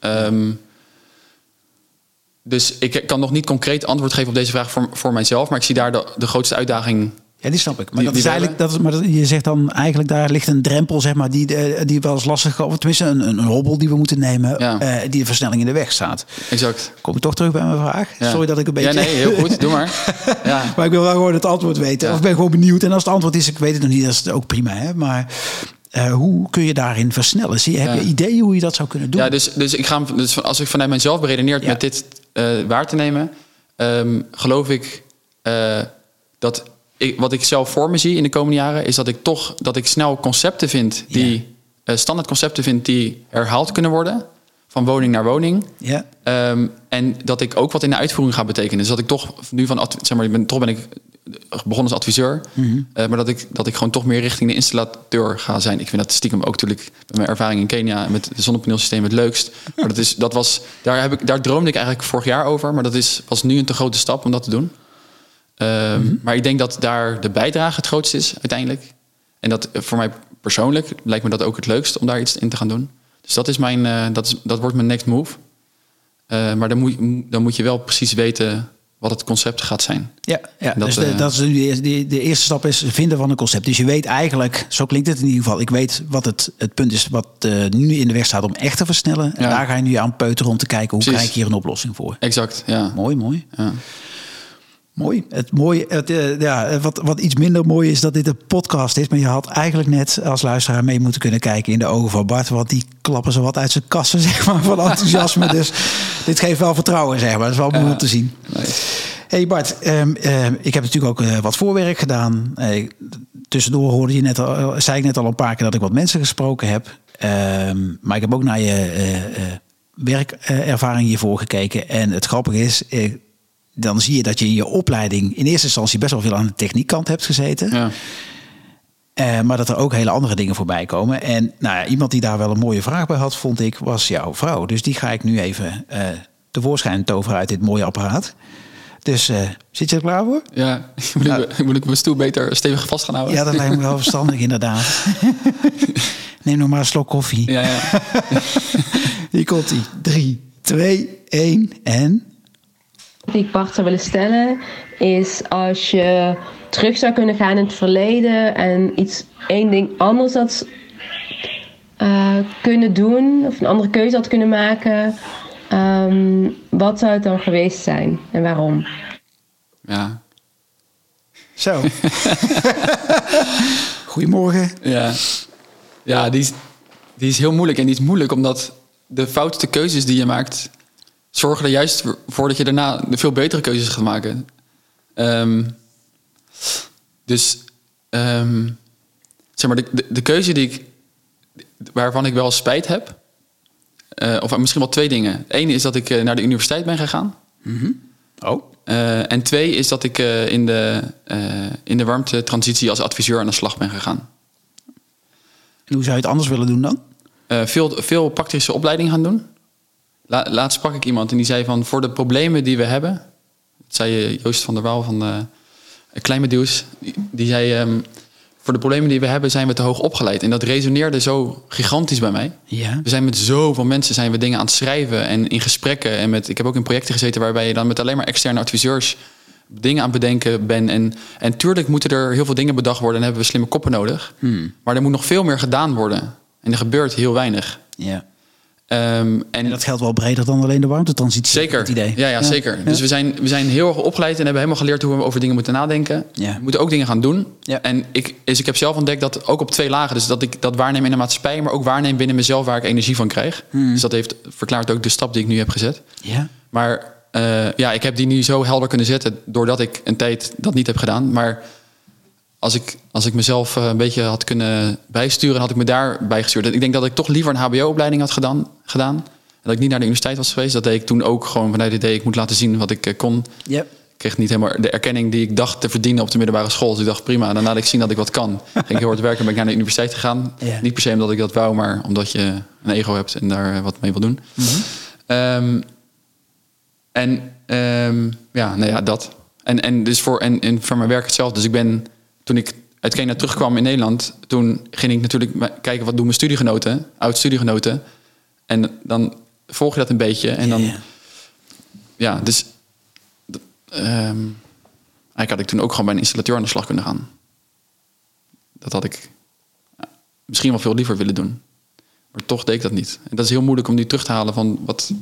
Dus ik kan nog niet concreet antwoord geven op deze vraag voor, voor mijzelf. Maar ik zie daar de, de grootste uitdaging Ja, die snap ik. Maar Die- dat is eigenlijk, dat is, maar dat- je zegt dan eigenlijk daar ligt een drempel, zeg maar, die, eh, die wel eens lastig, of tenminste een, een hobbel die we moeten nemen, Ja. eh, die de versnelling in de weg staat. Exact. Kom ik toch terug bij mijn vraag? Ja. Sorry dat ik een beetje. Ja, nee, heel goed. Doe maar. Ja. maar ik wil wel gewoon het antwoord weten. Of ik ben gewoon benieuwd. En als het antwoord is, ik weet het nog niet, dat is het ook prima. Hè? Maar eh, hoe kun je daarin versnellen? Zie, heb je ideeën hoe je dat zou kunnen doen? Ja, dus, dus, ik ga, hem- dus als ik vanuit mezelf beredeneerd Ja. met dit eh, waar te nemen, ehm, geloof ik eh, dat ik, wat ik zelf voor me zie in de komende jaren, is dat ik toch dat ik snel concepten vind die eh, standaard concepten vind die herhaald kunnen worden van woning naar woning. Ja, Ehm, en dat ik ook wat in de uitvoering ga betekenen. Dus dat ik toch nu van, zeg maar, ik ben, toch ben ik begonnen als adviseur. Mhm. Eh, maar dat ik, dat ik gewoon toch meer richting de installateur ga zijn. Ik vind dat stiekem ook natuurlijk met mijn ervaring in Kenia met de zonnepaneelsysteem het leukst. Maar dat is, dat was, daar, heb ik, daar droomde ik eigenlijk vorig jaar over. Maar dat is, was nu een te grote stap om dat te doen. Ehm, Mhm. Maar ik denk dat daar de bijdrage het grootst is uiteindelijk. En dat eh, voor mij persoonlijk lijkt me dat ook het leukst om daar iets in te gaan doen. Dus dat, is mijn, eh, dat, is, dat wordt mijn next move. Maar dan moet, dan moet je wel precies weten wat het concept gaat zijn. ja, ja. Dat, dus de, eh, dat is de, eerste- de, de eerste stap is vinden van een concept. Dus je weet eigenlijk, zo klinkt het in ieder geval. Ik weet wat het, het punt is wat eh, nu in de weg staat om echt te versnellen. En Ja. daar ga je nu aan peuteren om te kijken hoe Precies. krijg ik hier een oplossing voor. Exact, ja. Mooi, mooi. ja. Mooi. Het mooie, het, eh, ja, wat, wat iets minder mooi is dat dit een podcast is. Maar je had eigenlijk net als luisteraar mee moeten kunnen kijken in de ogen van Bart. Want die klappen zo wat uit zijn kassen, zeg maar, van enthousiasme. dus dit geeft wel vertrouwen, zeg maar. Dat is wel mooi om te zien. Hey Bart, ehm, ehm, ik heb natuurlijk ook eh, wat voorwerk gedaan. Eh, tussendoor hoorde je net al, zei ik net al een paar keer dat ik wat mensen gesproken heb. Ehm, maar ik heb ook naar je eh, eh, werkervaring hiervoor gekeken. En het grappige is, eh, dan zie je dat je in je opleiding in eerste instantie best wel veel aan de techniekkant hebt gezeten. Ja. Eh, maar dat er ook hele andere dingen voorbij komen. En nou, ja, iemand die daar wel een mooie vraag bij had, vond ik, was jouw vrouw. Dus die ga ik nu even eh tevoorschijn toveren uit dit mooie apparaat. Dus eh, zit je er klaar voor? Ja, moet, ik, moet ik mijn stoel beter stevig vast gaan houden? Ja, dat lijkt me wel verstandig, inderdaad. Neem nog maar een slok koffie. ja, ja. Hier komt ie. 3, 2, 1 en... die ik Bart zou willen stellen is als je terug zou kunnen gaan in het verleden en iets één ding anders had eh, kunnen doen of een andere keuze had kunnen maken, ehm, wat zou het dan geweest zijn en waarom? Ja. Zo. Goedemorgen. Ja, ja die, is, die is heel moeilijk. En die is moeilijk omdat de foutste keuzes die je maakt... zorgen er juist voor dat je daarna de veel betere keuzes gaat maken. Ehm, dus ehm, zeg maar, de, de, de, keuze die ik, waarvan ik wel spijt heb... Uh, of misschien wel twee dingen. Eén is dat ik uh, naar de universiteit ben gegaan. Mm -hmm. Oh. Uh, en twee is dat ik in de, in de warmtetransitie als adviseur aan de slag ben gegaan. En hoe zou je het anders willen doen dan? veel, veel praktische opleiding gaan doen. La, laatst sprak ik iemand en die zei van... voor de problemen die we hebben... Dat zei Joost van der Waal van uh, Kleinmedeus. Die, die zei... Um, voor de problemen die we hebben zijn we te hoog opgeleid. En dat resoneerde zo gigantisch bij mij. Ja. We zijn met zoveel mensen zijn we dingen aan het schrijven en in gesprekken. En met, ik heb ook in projecten gezeten waarbij je dan met alleen maar externe adviseurs dingen aan het bedenken bent. En, en tuurlijk moeten er heel veel dingen bedacht worden en hebben we slimme koppen nodig. Hmm. Maar er moet nog veel meer gedaan worden. En er gebeurt heel weinig. Ja. Um, en, en, dat geldt wel breder dan alleen de warmtetransitie. Zeker. Het idee. Ja, ja, zeker. Ja. Dus we zijn, we zijn heel erg opgeleid en hebben helemaal geleerd hoe we over dingen moeten nadenken. Ja. We moeten ook dingen gaan doen. Ja. En ik, dus ik heb zelf ontdekt dat ook op twee lagen. Dus dat ik dat waarneem in de maatschappij, maar ook waarneem binnen mezelf waar ik energie van krijg. Hmm. Dus dat heeft verklaart ook de stap die ik nu heb gezet. Ja. Maar uh, ja, ik heb die nu zo helder kunnen zetten doordat ik een tijd dat niet heb gedaan. Maar als ik, als ik mezelf een beetje had kunnen bijsturen, had ik me daarbij gestuurd. Ik denk dat ik toch liever een HBO-opleiding had gedaan. gedaan dat ik niet naar de universiteit was geweest. Dat deed ik toen ook gewoon vanuit het idee, ik moet laten zien wat ik uh, kon. Yep. Ik kreeg niet helemaal de erkenning die ik dacht te verdienen op de middelbare school. Dus ik dacht, prima, dan laat ik zien dat ik wat kan. Ging ik heel hard werken, ben ik naar de universiteit gegaan. Niet per se omdat ik dat wou, maar omdat je een ego hebt en daar wat mee wil doen. Mm -hmm. um, en um, ja, nou ja, dat. En, en dus voor, en, en voor mijn werk hetzelfde. Dus ik ben, toen ik uit Kenia terugkwam in Nederland, toen ging ik natuurlijk kijken wat doen mijn studiegenoten, oud-studiegenoten. En dan volg je dat een beetje. En dan, Ja, dus um, eigenlijk had ik toen ook gewoon bij een installateur aan de slag kunnen gaan. Dat had ik ja, misschien wel veel liever willen doen. Maar toch deed ik dat niet. En dat is heel moeilijk om nu terug te halen van wat,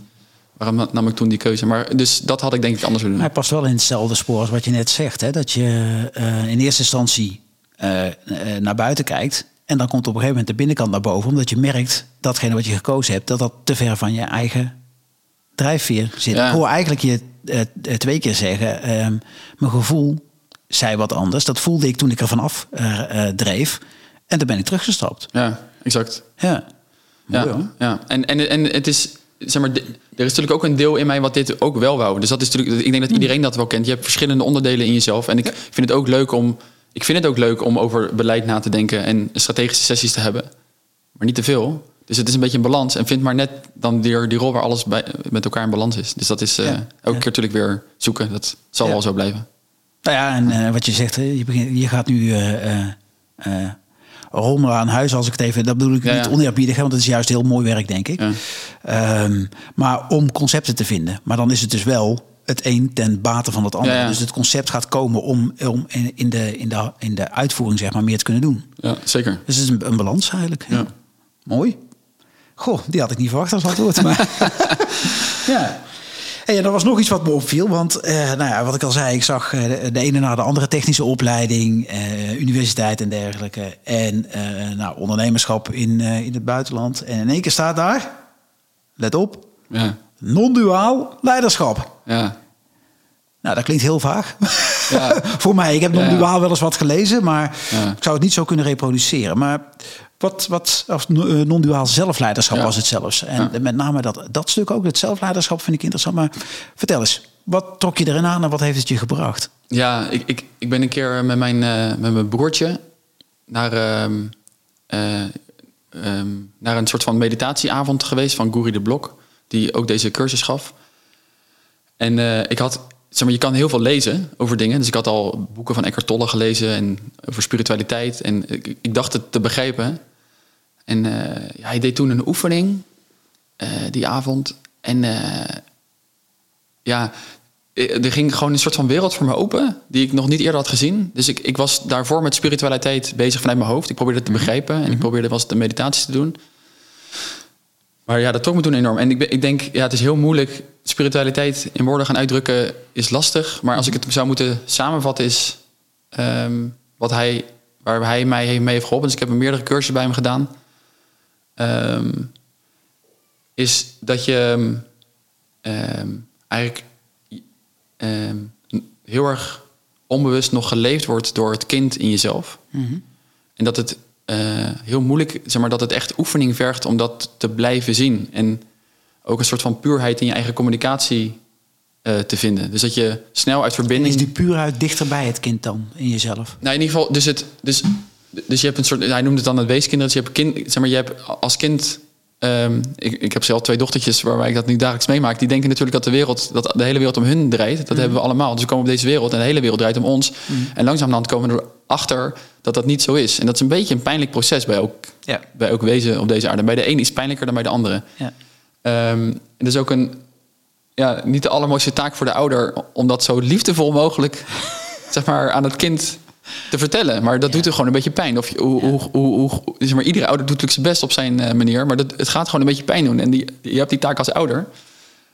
waarom nam ik toen die keuze. Maar dus dat had ik denk ik anders willen doen. Hij past wel in hetzelfde spoor als wat je net zegt. Hè? Dat je uh, in eerste instantie uh, uh, naar buiten kijkt. En dan komt op een gegeven moment de binnenkant naar boven. Omdat je merkt datgene wat je gekozen hebt, dat dat te ver van je eigen drijfveer zit. Ja. Ik hoor eigenlijk je uh, twee keer zeggen, ehm, mijn gevoel zei wat anders. Dat voelde ik toen ik er vanaf dreef. En toen ben ik teruggestapt. Ja, exact. Ja, Mooi, ja, hoor. ja. En, en, en het is, zeg maar, er is natuurlijk ook een deel in mij wat dit ook wel wou. Dus dat is natuurlijk, ik denk dat iedereen dat wel kent. Je hebt verschillende onderdelen in jezelf. En ik vind het ook leuk om, ik vind het ook leuk om over beleid na te denken en strategische sessies te hebben. Maar niet te veel. Dus het is een beetje een balans. En vind maar net dan die, die rol waar alles bij, met elkaar in balans is. Dus dat is uh, Ja. elke keer natuurlijk weer zoeken. Dat zal wel zo blijven. Nou ja, en eh, wat je zegt, je, begint, je gaat nu eh, rommelen aan huis, als ik het even... Dat bedoel ik Ja, niet oneerbiedig, hè, want het is juist heel mooi werk, denk ik. Ehm, maar om concepten te vinden. Maar dan is het dus wel het een ten bate van het ander. Ja, ja. Dus het concept gaat komen om, om in, in, de, in, de, in de uitvoering zeg maar, meer te kunnen doen. Ja, zeker. Dus het is een, een balans eigenlijk. Ja. Mooi. Goh, die had ik niet verwacht als antwoord. Maar ja. Hey, en er was nog iets wat me opviel. Want eh, nou ja, wat ik al zei, ik zag eh, de, de ene na de andere technische opleiding, eh, universiteit en dergelijke. En eh, nou, ondernemerschap in, in het buitenland. En in één keer staat daar, let op, Ja, non-duaal leiderschap. ja. Nou, dat klinkt heel vaag. Ja. Voor mij, ik heb non-duaal wel eens wat gelezen, maar ik zou het niet zo kunnen reproduceren. Maar wat, wat of eh, non-duaal zelfleiderschap Ja. was het zelfs. En Ja. met name dat, dat stuk ook, het zelfleiderschap, vind ik interessant. Maar vertel eens, wat trok je erin aan en wat heeft het je gebracht? Ja, ik, ik, ik ben een keer met mijn, eh, met mijn broertje naar, ehm, eh, ehm, naar een soort van meditatieavond geweest van Guri de Blok, die ook deze cursus gaf. En eh, ik had, zeg maar, je kan heel veel lezen over dingen. Dus ik had al boeken van Eckhart Tolle gelezen en over spiritualiteit. En ik, ik dacht het te begrijpen. En eh, ja, hij deed toen een oefening eh, die avond. En eh, ja, er ging gewoon een soort van wereld voor me open, die ik nog niet eerder had gezien. Dus ik, ik was daarvoor met spiritualiteit bezig vanuit mijn hoofd. Ik probeerde het te begrijpen en ik probeerde wel eens de meditaties te doen. Maar ja, dat trok me toen enorm. En ik, ik denk, ja, het is heel moeilijk. Spiritualiteit in woorden gaan uitdrukken is lastig. Maar als ik het zou moeten samenvatten, is ehm, wat hij, waar hij mij mee heeft geholpen. Dus ik heb meerdere cursussen bij hem gedaan. Ehm, is dat je ehm, eigenlijk ehm, heel erg onbewust nog geleefd wordt door het kind in jezelf. En dat het eh, heel moeilijk, zeg maar, dat het echt oefening vergt om dat te blijven zien. En ook een soort van puurheid in je eigen communicatie eh, te vinden. Dus dat je snel uit verbinding. Is die puurheid dichter bij het kind dan, in jezelf? Nou, in ieder geval, dus, het, dus, dus je hebt een soort, hij noemde het dan het weeskinder. Dus je hebt kind, zeg maar, je hebt als kind. ehm, ik, ik heb zelf twee dochtertjes waarbij ik dat nu dagelijks meemaak. Die denken natuurlijk dat de wereld, dat de hele wereld om hun draait. Dat hebben we allemaal. Dus we komen op deze wereld en de hele wereld draait om ons. En langzamerhand komen we erachter dat dat niet zo is. En dat is een beetje een pijnlijk proces bij ook, Ja. bij ook wezen op deze aarde. Bij de een is pijnlijker dan bij de andere. Ja. Ehm, en dat is ook een, ja, niet de allermooiste taak voor de ouder om dat zo liefdevol mogelijk zeg maar, aan het kind te vertellen. Maar dat doet er gewoon een beetje pijn. Of hoe, hoe, hoe, hoe- zeg maar, iedere ouder doet natuurlijk zijn best op zijn eh, manier, maar dat, het gaat gewoon een beetje pijn doen. En die, je hebt die taak als ouder.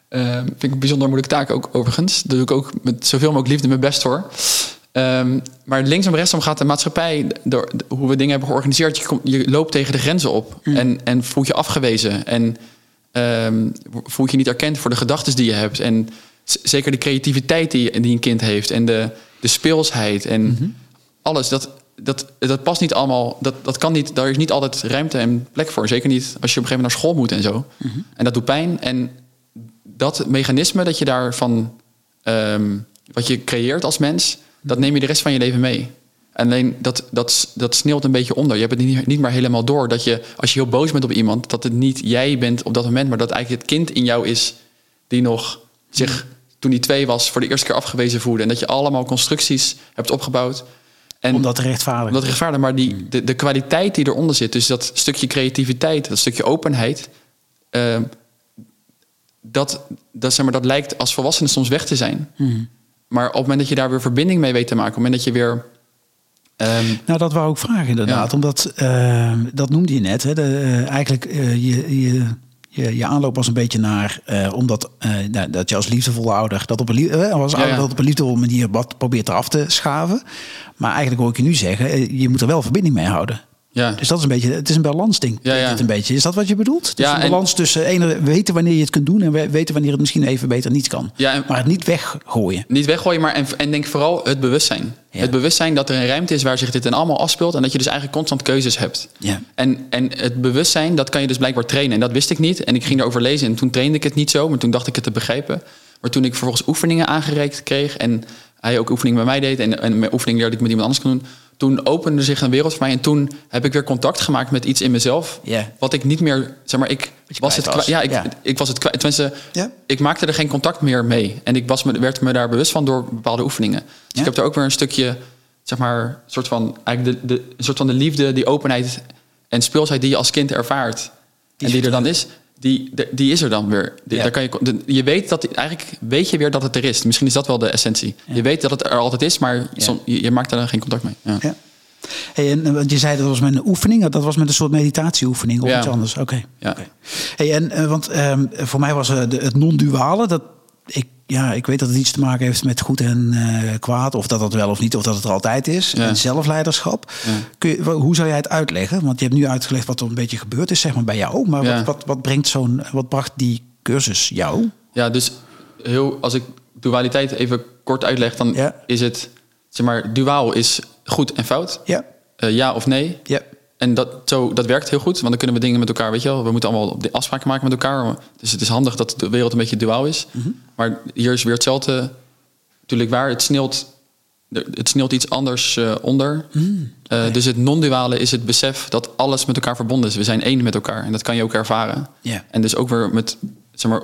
Ehm, vind ik een bijzonder moeilijke taak ook overigens. Daar doe ik ook met zoveel mogelijk liefde mijn best voor. Ehm, maar linksom rechtsom gaat de maatschappij, door hoe we dingen hebben georganiseerd, je, kom- je loopt tegen de grenzen op en, en voelt je afgewezen. En ehm voelt je niet erkend voor de gedachten die je hebt. En zeker de creativiteit die, die een kind heeft en de, de speelsheid en alles. Dat, dat, dat past niet allemaal, dat, dat kan niet, daar is niet altijd ruimte en plek voor. Zeker niet als je op een gegeven moment naar school moet en zo. En dat doet pijn. En dat mechanisme dat je daarvan, ehm, wat je creëert als mens, dat neem je de rest van je leven mee. Alleen dat, dat, dat sneeuwt een beetje onder. Je hebt het niet, niet meer helemaal door dat je, als je heel boos bent op iemand, dat het niet jij bent op dat moment, maar dat eigenlijk het kind in jou is die nog zich toen hij twee was voor de eerste keer afgewezen voelde. En dat je allemaal constructies hebt opgebouwd. En Om dat te rechtvaardigen. dat rechtvaardig, maar die, de, de kwaliteit die eronder zit, dus dat stukje creativiteit, dat stukje openheid, ehm, dat, dat, zeg maar, dat lijkt als volwassene soms weg te zijn. Maar op het moment dat je daar weer verbinding mee weet te maken, op het moment dat je weer. ehm, Nou, dat wou ik vragen inderdaad. Ja. Omdat, eh, dat noemde je net. Hè, de, eh, eigenlijk, eh, je, je, je, je aanloop was een beetje naar... eh, omdat eh, nou, dat je als liefdevolle ouder... dat op een, eh, als ouder ja. dat op een liefdevolle manier wat probeert eraf te schaven. Maar eigenlijk hoor ik je nu zeggen... je moet er wel verbinding mee houden. Ja. Dus dat is een beetje... Het is een balansding. Ja, ja. het een beetje. Is dat wat je bedoelt? Dus Ja, een en- balans tussen ene, weten wanneer je het kunt doen... en we- weten wanneer het misschien even beter niet kan. Ja, en- maar het niet weggooien. Niet weggooien, maar en, en denk vooral het bewustzijn. Ja. Het bewustzijn dat er een ruimte is waar zich dit allemaal afspeelt. En dat je dus eigenlijk constant keuzes hebt. Ja. En, en het bewustzijn, dat kan je dus blijkbaar trainen. En dat wist ik niet. En ik ging erover lezen en toen trainde ik het niet zo. Maar toen dacht ik het te begrijpen. Maar toen ik vervolgens oefeningen aangereikt kreeg... en hij ook oefeningen bij mij deed... en, en mijn oefeningen leerde ik met iemand anders kon doen... toen opende zich een wereld voor mij. En toen heb ik weer contact gemaakt met iets in mezelf... Ja. wat ik niet meer... zeg maar, ik was het kwijt. Ja, ik, Ja. ik was het kwijt. Tenminste, Ja. ik maakte er geen contact meer mee. En ik was me, werd me daar bewust van door bepaalde oefeningen. Dus Ja. ik heb er ook weer een stukje, zeg maar, soort van, eigenlijk de, de, een soort van de liefde, die openheid en speelsheid die je als kind ervaart. Die en die er dan is, die, die is er dan weer. Die- Ja. daar kan je, je weet dat, eigenlijk weet je weer dat het er is. Misschien is dat wel de essentie. Je weet dat het er altijd is, maar som- je, je maakt daar geen contact mee. Ja. Ja. Hey, en want je zei dat was met een oefening, dat was met een soort meditatieoefening of Ja. iets anders. Oké. Ja. oké. Hey, en eh, want ehm, voor mij was de, het non-duale dat ik ja, ik weet dat het iets te maken heeft met goed en eh, kwaad, of dat dat wel of niet, of dat het er altijd is. Ja. En zelfleiderschap. Ja. Kun je, hoe zou jij het uitleggen? Want je hebt nu uitgelegd wat er een beetje gebeurd is, zeg maar bij jou. Maar Ja. wat, wat, wat brengt zo'n, wat bracht die cursus jou? Ja, dus heel, als ik dualiteit even kort uitleg, dan is het, zeg maar, duaal is goed en fout. Ja, Eh, ja of nee. ja, En dat, zo, dat werkt heel goed, want dan kunnen we dingen met elkaar, weet je wel. We moeten allemaal de afspraken maken met elkaar. Dus het is handig dat de wereld een beetje duaal is. Maar hier is weer hetzelfde natuurlijk waar. Het sneeuwt, er- het sneeuwt iets anders eh, onder. Eh, dus het non-duale is het besef dat alles met elkaar verbonden is. We zijn één met elkaar en dat kan je ook ervaren. En dus ook weer met, zeg maar,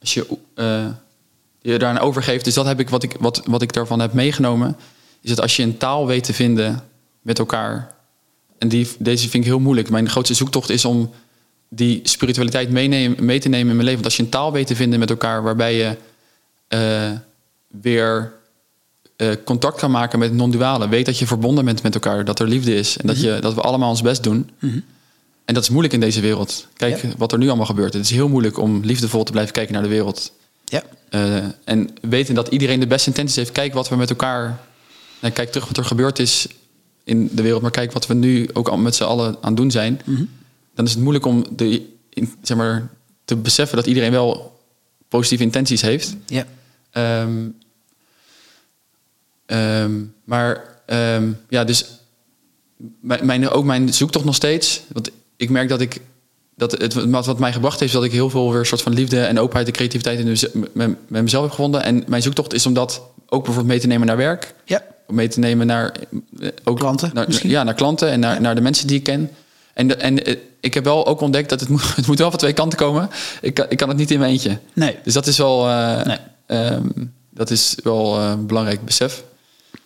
als je eh, je daaraan overgeeft. Dus dat heb ik, wat ik, wat, wat ik daarvan heb meegenomen, is dat als je een taal weet te vinden met elkaar. En die, deze vind ik heel moeilijk. Mijn grootste zoektocht is om die spiritualiteit meenemen, mee te nemen in mijn leven. Want als je een taal weet te vinden met elkaar waarbij je eh, weer eh, contact kan maken met het non-duale. Weet dat je verbonden bent met elkaar, dat er liefde is en dat, je, dat we allemaal ons best doen. en dat is moeilijk in deze wereld. Kijk Ja. wat er nu allemaal gebeurt. Het is heel moeilijk om liefdevol te blijven kijken naar de wereld. Ja. Eh, en weten dat iedereen de beste intenties heeft. Kijk wat we met elkaar. Nou, kijk terug wat er gebeurd is in de wereld. Maar kijk wat we nu ook al met z'n allen aan het doen zijn. Dan is het moeilijk om de, in- zeg maar, te beseffen dat iedereen wel positieve intenties heeft. Ja. Ehm, ehm, maar ehm, ja, dus mijn, mijn, ook mijn zoektocht nog steeds. Want ik merk dat ik dat het wat mij gebracht heeft, is dat ik heel veel weer een soort van liefde en openheid en creativiteit in met, mezelf heb gevonden. En mijn zoektocht is om dat ook bijvoorbeeld mee te nemen naar werk. Ja. Mee te nemen naar eh, ook Klanten naar? Ja, naar klanten en naar, naar de mensen die ik ken. En, de, en eh, ik heb wel ook ontdekt dat het moet, het moet wel van twee kanten komen. Ik, kan- ik kan het niet in mijn eentje. Nee. Dus dat is wel, eh, Nee. ehm, dat is wel een belangrijk besef.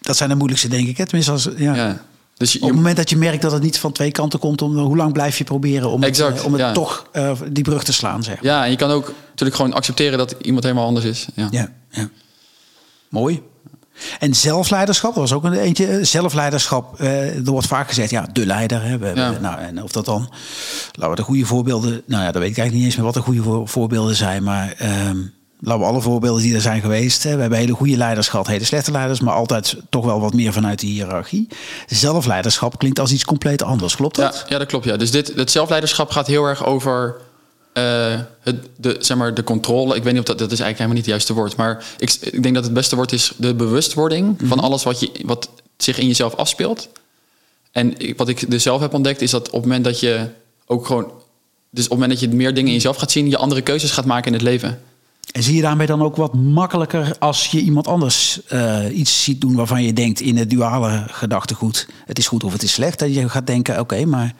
Dat zijn de moeilijkste, denk ik. Hè? Tenminste, als, ja. Ja. Dus je, Op het moment dat je merkt dat het niet van twee kanten komt, om, hoe lang blijf je proberen om Exact, het, om het ja. toch die brug te slaan, zeg. ja, en je kan ook natuurlijk gewoon accepteren dat iemand helemaal anders is. Ja. Ja, ja. Mooi. En zelfleiderschap, dat was ook een eentje. Eh, Zelfleiderschap, eh, er wordt vaak gezegd, ja, de leider. Hè. We, Ja. nou, en of dat dan, laten we de goede voorbeelden, nou ja, dat weet ik eigenlijk niet eens meer wat de goede voor- voorbeelden zijn. Maar ehm, laten we alle voorbeelden die er zijn geweest. Hè. We hebben hele goede leiders gehad, hele slechte leiders, maar altijd toch wel wat meer vanuit de hiërarchie. Zelfleiderschap klinkt als iets compleet anders, klopt dat? Ja, ja, dat klopt. Ja. Dus dit, het zelfleiderschap gaat heel erg over eh, het, de, zeg maar, de controle. Ik weet niet of dat, dat is eigenlijk helemaal niet het juiste woord. Maar ik, ik denk dat het beste woord is de bewustwording van alles wat, je, wat zich in jezelf afspeelt. En ik- wat ik dus zelf heb ontdekt is dat op het moment dat je ook gewoon... Dus op het moment dat je meer dingen in jezelf gaat zien... je andere keuzes gaat maken in het leven. En zie je daarmee dan ook wat makkelijker als je iemand anders eh, iets ziet doen waarvan je denkt in het duale gedachtegoed, het is goed of het is slecht. Dat je gaat denken, oké, maar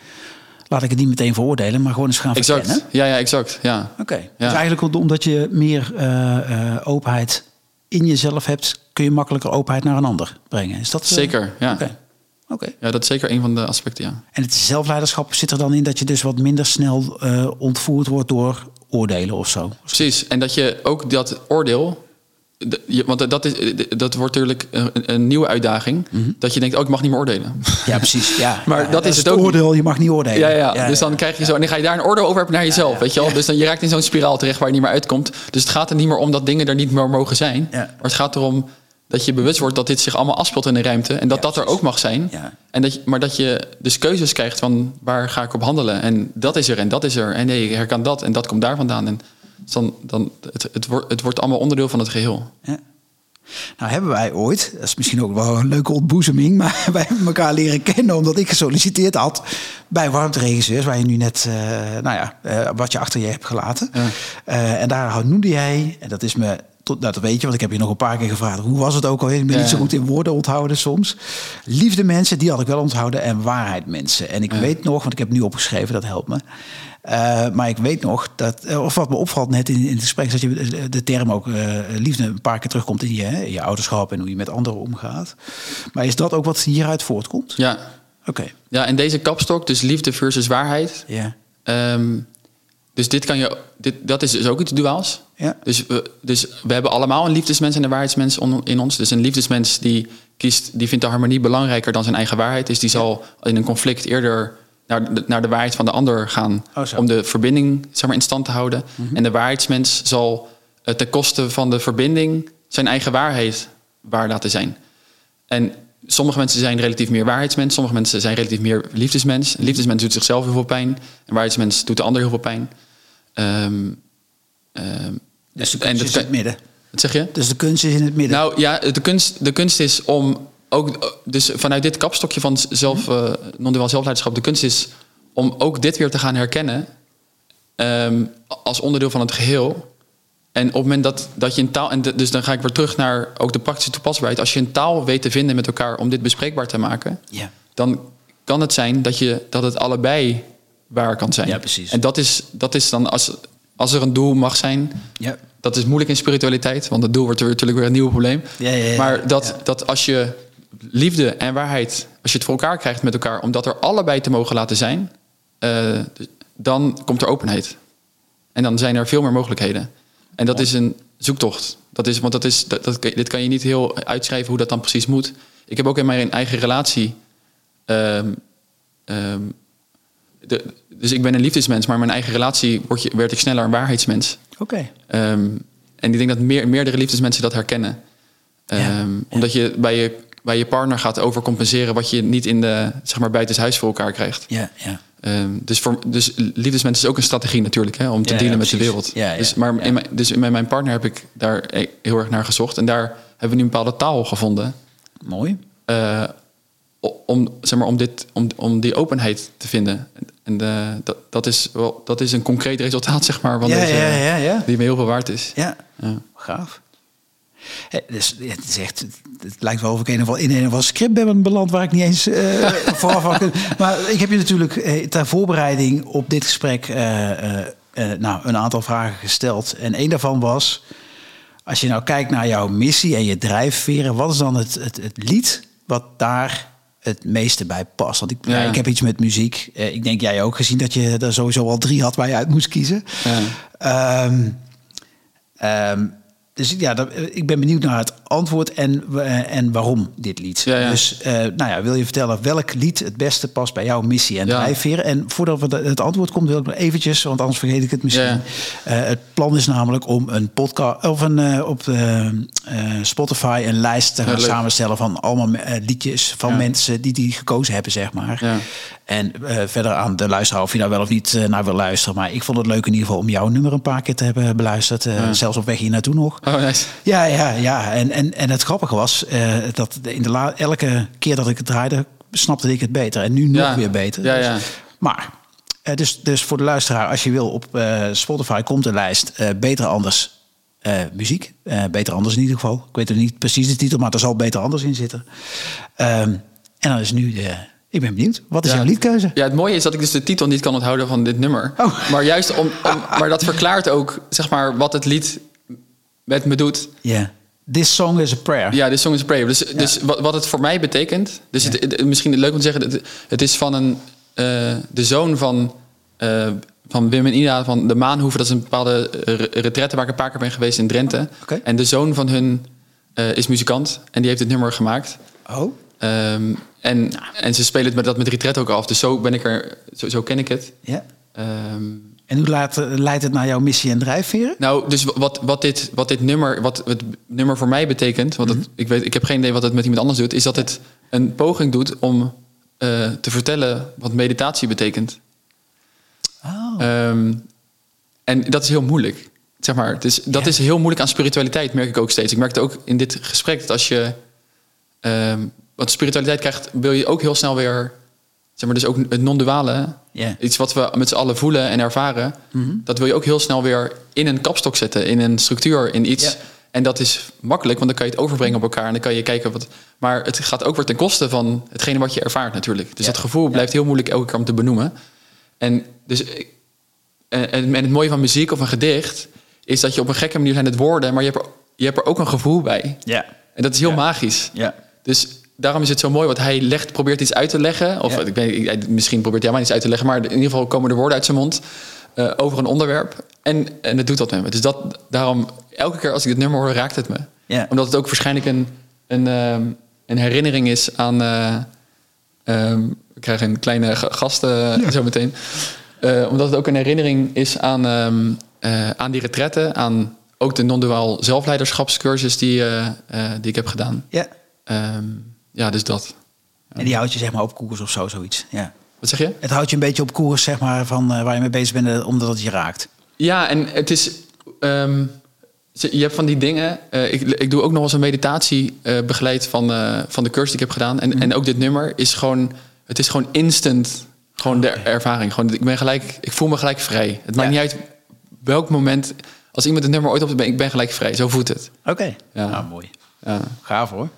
laat ik het niet meteen veroordelen, maar gewoon eens gaan Exact. verkennen. Ja, ja, exact. Ja. Oké, dus eigenlijk omdat je meer eh, eh, openheid in jezelf hebt, kun je makkelijker openheid naar een ander brengen. Is dat eh, Zeker, ja. Oké. Oké. ja, dat is zeker een van de aspecten, ja. En het zelfleiderschap zit er dan in dat je dus wat minder snel ontvoerd wordt door oordelen of zo. Precies. En dat je ook dat oordeel. Je- want dat, is, dat wordt natuurlijk een, een nieuwe uitdaging. Dat je denkt, oh, ik mag niet meer oordelen. Ja, precies. Ja, Maar Ja, dat is het ook niet. oordeel. Je mag niet oordelen. Ja, ja, dus dan krijg je zo. En dan ga je daar een oordeel over hebben naar jezelf. Weet je wel? Dus dan je raakt in zo'n spiraal terecht waar je niet meer uitkomt. Dus het gaat er niet meer om dat dingen er niet meer mogen zijn. Maar het gaat erom dat je bewust wordt dat dit zich allemaal afspeelt in de ruimte. En dat dat er ook mag zijn. Ja. En dat je, maar dat je dus keuzes krijgt van waar ga ik op handelen. En dat is er en dat is er. En nee, ik herkan dat en dat komt daar vandaan. En dan, dan, het, het, wordt, het wordt allemaal onderdeel van het geheel. Ja. Nou hebben wij ooit, dat is misschien ook wel een leuke ontboezeming, maar wij hebben elkaar leren kennen omdat ik gesolliciteerd had bij warmteregisseurs, waar je nu net, eh, nou ja, eh, wat je achter je hebt gelaten. Ja. Eh, en daar noemde jij, en dat is me, tot, nou, dat weet je, want ik heb je nog een paar keer gevraagd, hoe was het ook alweer? Ik ben Ja. niet zo goed in woorden onthouden soms. Liefde mensen, die had ik wel onthouden, en waarheid mensen. En ik weet nog, want ik heb nu opgeschreven, dat helpt me. Eh, maar ik weet nog dat, eh, of wat me opvalt net in, in het gesprek, is dat je de, de term ook eh, liefde een paar keer terugkomt in je, hè, in je ouderschap en hoe je met anderen omgaat. Maar is dat ook wat hieruit voortkomt? Ja. Oké. ja, en deze kapstok, dus liefde versus waarheid. Ja. Ehm, dus dit kan je, dit, dat is dus ook iets duaals. Ja. Dus we, dus we hebben allemaal een liefdesmens en een waarheidsmens on- in ons. Dus een liefdesmens die kiest, die vindt de harmonie belangrijker dan zijn eigen waarheid. Dus die zal in een conflict eerder naar de, naar de waarheid van de ander gaan Oh, om de verbinding zeg maar, in stand te houden. En de waarheidsmens zal eh, ten koste van de verbinding zijn eigen waarheid waar laten zijn. En sommige mensen zijn relatief meer waarheidsmens, sommige mensen zijn relatief meer liefdesmens. Een liefdesmens doet zichzelf heel veel pijn, een waarheidsmens doet de ander heel veel pijn. Ehm, Dus de en kunst dat is in het midden. Wat zeg je? Dus de kunst is in het midden. Nou ja, de kunst, de kunst is om ook, dus vanuit dit kapstokje van zelf, eh non-duaal zelfleiderschap, de kunst is om ook dit weer te gaan herkennen ehm, als onderdeel van het geheel. En op het moment dat, dat je een taal, en de- dus dan ga ik weer terug naar ook de praktische toepasbaarheid. Als je een taal weet te vinden met elkaar om dit bespreekbaar te maken, dan kan het zijn dat, je, dat het allebei waar kan zijn. Ja, precies. En dat is, dat is dan als, als er een doel mag zijn, Ja. dat is moeilijk in spiritualiteit, want het doel wordt er natuurlijk weer een nieuw probleem. Ja, ja, ja, maar dat, dat als je liefde en waarheid, als je het voor elkaar krijgt met elkaar, om dat er allebei te mogen laten zijn, eh, dan komt er openheid. En dan zijn er veel meer mogelijkheden. En dat is een zoektocht. Dat is, want dat is, dat, dat, dit kan je niet heel uitschrijven hoe dat dan precies moet. Ik heb ook in mijn eigen relatie ehm, ehm, de, dus ik ben een liefdesmens, maar in mijn eigen relatie word je, werd ik sneller een waarheidsmens. Oké. Ehm, en ik denk dat meer, meerdere liefdesmensen dat herkennen. Ja, ja. Omdat je bij, je bij je partner gaat overcompenseren wat je niet in de, zeg maar, buitenshuis voor elkaar krijgt. Ja, ja. Ehm, dus, voor, dus liefdesmens is ook een strategie natuurlijk, hè, om te Ja, dealen ja, met de wereld. Ja, ja, dus, maar. In mijn, dus met mijn partner heb ik daar e- heel erg naar gezocht. En daar hebben we nu een bepaalde taal gevonden. Mooi. eh, om, zeg maar, om, dit, om, om die openheid te vinden. En dat, dat, is wel, dat is een concreet resultaat, zeg maar, van Ja, deze, ja, ja, ja. die me heel veel waard is. Ja, Ja. gaaf. Dus, het, is echt, het lijkt wel of ik een of al- in een of script ben beland waar ik niet eens eh, vooraf had Maar ik heb je natuurlijk eh, ter voorbereiding op dit gesprek eh, nou, een aantal vragen gesteld. En één daarvan was, als je nou kijkt naar jouw missie en je drijfveren, wat is dan het, het, het lied wat daar het meeste bij past? Want ik, Ja. ik heb iets met muziek. Ik denk jij ook gezien dat je er sowieso al drie had waar je uit moest kiezen. Ja. Ehm, ehm, dus ja, dat, ik ben benieuwd naar het antwoord en, eh, en waarom dit lied. Ja, ja. Dus eh, nou ja, wil je vertellen welk lied het beste past bij jouw missie en Ja. drijfveren? En voordat we de- het antwoord komt, wil ik nog eventjes, want anders vergeet ik het misschien. Eh, het plan is namelijk om een podcast of een op Spotify een lijst te gaan samenstellen van allemaal liedjes van mensen die die gekozen hebben, zeg maar. En eh, verder aan de luisteraar of je daar wel of niet eh, naar wil luisteren. Maar ik vond het leuk in ieder geval om jouw nummer een paar keer te hebben beluisterd. eh, Ja. Zelfs op weg hier naartoe nog. Oh, nice. Ja, ja, ja. En, en, en het grappige was dat in de la elke keer dat ik het draaide, snapte ik het beter. En nu nog Ja. weer beter. Ja, Dus- ja. Maar, eh, dus, dus voor de luisteraar, als je wil, op Spotify komt een lijst Beter Anders muziek. Beter Anders in ieder geval. Ik weet nog niet precies de titel, maar er zal Beter Anders in zitten. Ehm, en dan is nu de... Ik ben benieuwd. Wat is Ja. jouw liedkeuze? Ja, het mooie is dat ik dus de titel niet kan onthouden van dit nummer. Oh. Maar juist om, om maar dat verklaart ook zeg maar wat het lied met me doet. Ja. This song is a prayer. Ja, dit song is a prayer. Dus, dus wat, wat het voor mij betekent. Dus het, het- misschien leuk om te zeggen. Het, het is van een eh, de zoon van eh, van Wim en Ida van de Maanhoeven. Dat is een bepaalde eh, re- retraite waar ik een paar keer ben geweest in Drenthe. En de zoon van hun is muzikant en die heeft het nummer gemaakt. Oh. Ehm, en, en ze spelen het met dat met retret ook af. Dus zo ben ik er, zo, zo ken ik het. Ja. Ehm, En hoe laat, leidt het naar jouw missie en drijfveren? nou, dus wat, wat, dit, wat dit nummer, wat het nummer voor mij betekent, want het, ik, weet, ik heb geen idee wat het met iemand anders doet, is dat het een poging doet om eh, te vertellen wat meditatie betekent. Oh. Ehm, en dat is heel moeilijk. Zeg maar, het is, dat Ja. is heel moeilijk aan spiritualiteit, merk ik ook steeds. Ik merkte ook in dit gesprek dat als je. Want spiritualiteit krijgt, wil je ook heel snel weer. Zeg maar, dus ook het non-duale. Iets wat we met z'n allen voelen en ervaren. Dat wil je ook heel snel weer in een kapstok zetten, in een structuur, in iets. En dat is makkelijk, want dan kan je het overbrengen op elkaar en dan kan je kijken wat. Maar het gaat ook weer ten koste van hetgene wat je ervaart, natuurlijk. Dus dat gevoel blijft heel moeilijk elke keer om te benoemen. En, dus, en, het mooie van muziek of een gedicht is dat je op een gekke manier zijn het woorden, maar je hebt er, je hebt er ook een gevoel bij. Ja. En dat is heel magisch. Ja. Dus daarom is het zo mooi, want hij legt, probeert iets uit te leggen. Of Ja. ik ik- misschien probeert hij maar iets uit te leggen, maar in ieder geval komen de woorden uit zijn mond eh, over een onderwerp. En, en het doet dat met me. Dus dat, daarom, elke keer als ik dit nummer hoor, raakt het me. Ja. Omdat het ook waarschijnlijk een, een, ehm, een herinnering is aan. eh, ehm, we krijgen een kleine ga- gast eh, zo meteen. Omdat het ook een herinnering is aan, ehm, eh, aan die retretten, aan ook de non-duaal zelfleiderschapscursus die, die ik heb gedaan. ja. Ja, dus dat. En die houdt je zeg maar op koers of zo, zoiets. Ja. Wat zeg je? Het houdt je een beetje op koers, zeg maar, van eh, waar je mee bezig bent, eh, omdat het je raakt. Ja, en het is. ehm, je hebt van die dingen. eh, ik, ik doe ook nog eens een meditatie begeleid van, van de cursus die ik heb gedaan. En, en ook dit nummer is gewoon. Het is gewoon instant. Gewoon de ervaring. Gewoon, ik ben gelijk. Ik voel me gelijk vrij. Het maakt niet uit welk moment. Als iemand het nummer ooit op ben, ik ben gelijk vrij. Zo voelt het. Oké. Ja. Nou, mooi. Ja. Gaaf hoor.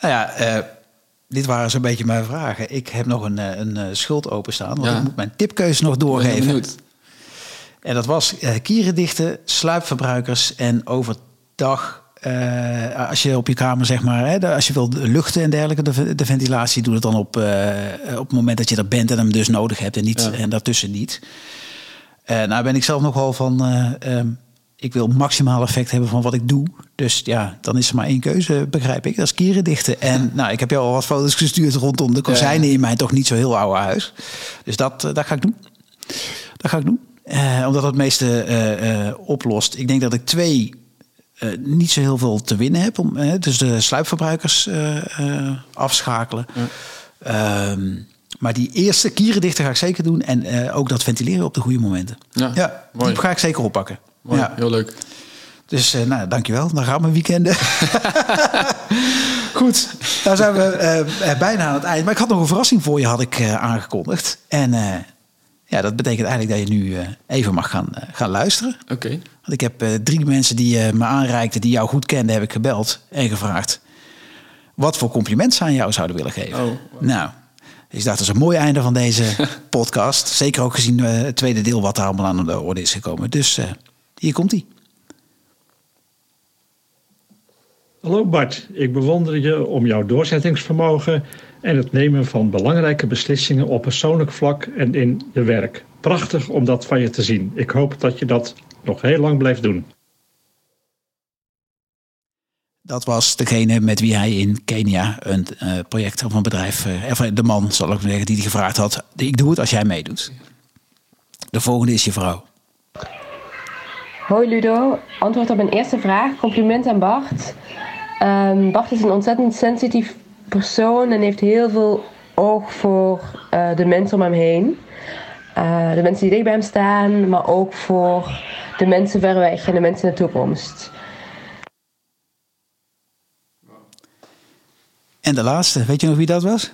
Nou ja, eh, dit waren zo'n beetje mijn vragen. Ik heb nog een, eh, een eh, schuld openstaan, want Ja. ik moet mijn tipkeuze nog doorgeven. En dat was eh kierendichten, sluipverbruikers en overdag. eh, als je op je kamer, zeg maar, hè, de- als je wil luchten en dergelijke, de, de ventilatie, doe het dan op, op het moment dat je er bent en hem dus nodig hebt en, niet, Ja. en daartussen niet. Nou ben ik zelf nogal van, eh, ehm, ik wil maximaal effect hebben van wat ik doe. Dus ja, dan is er maar één keuze, begrijp ik. Dat is kieren dichten. En nou, ik heb jou al wat foto's gestuurd rondom de kozijnen in mijn toch niet zo heel oude huis. Dus dat, dat ga ik doen. Dat ga ik doen. omdat het meeste oplost. Ik denk dat ik twee niet zo heel veel te winnen heb. Om, dus de sluipverbruikers afschakelen. Ehm, maar die eerste kierendichter ga ik zeker doen. En uh, ook dat ventileren op de goede momenten. Ja, ja die ga ik zeker oppakken. Mooi, ja. heel leuk. Dus uh, nou, dankjewel. Dan gaan we weekenden. Goed, daar zijn we uh, bijna aan het eind. Maar ik had nog een verrassing voor je, had ik aangekondigd. En ja, dat betekent eigenlijk dat je nu even mag gaan, gaan luisteren. Oké. Want ik heb drie mensen die me aanreikten, die jou goed kenden, heb ik gebeld en gevraagd wat voor compliment ze aan jou zouden willen geven. Oh, Nou, dus dat is een mooi einde van deze podcast. Zeker ook gezien het tweede deel wat er allemaal aan de orde is gekomen. Dus hier komt hij. Hallo Bart, ik bewonder je om jouw doorzettingsvermogen en het nemen van belangrijke beslissingen op persoonlijk vlak en in je werk. Prachtig om dat van je te zien. Ik hoop dat je dat nog heel lang blijft doen. Dat was degene met wie hij in Kenia een uh, project of een bedrijf, uh, de man zal ik zeggen, die hij gevraagd had. Ik doe het als jij meedoet. De volgende is je vrouw. Hoi Ludo, antwoord op mijn eerste vraag. Compliment aan Bart. Um, Bart is een ontzettend sensitief persoon en heeft heel veel oog voor uh, de mensen om hem heen. de mensen die dicht bij hem staan, maar ook voor de mensen ver weg en de mensen in de toekomst. En de laatste, weet je nog wie dat was?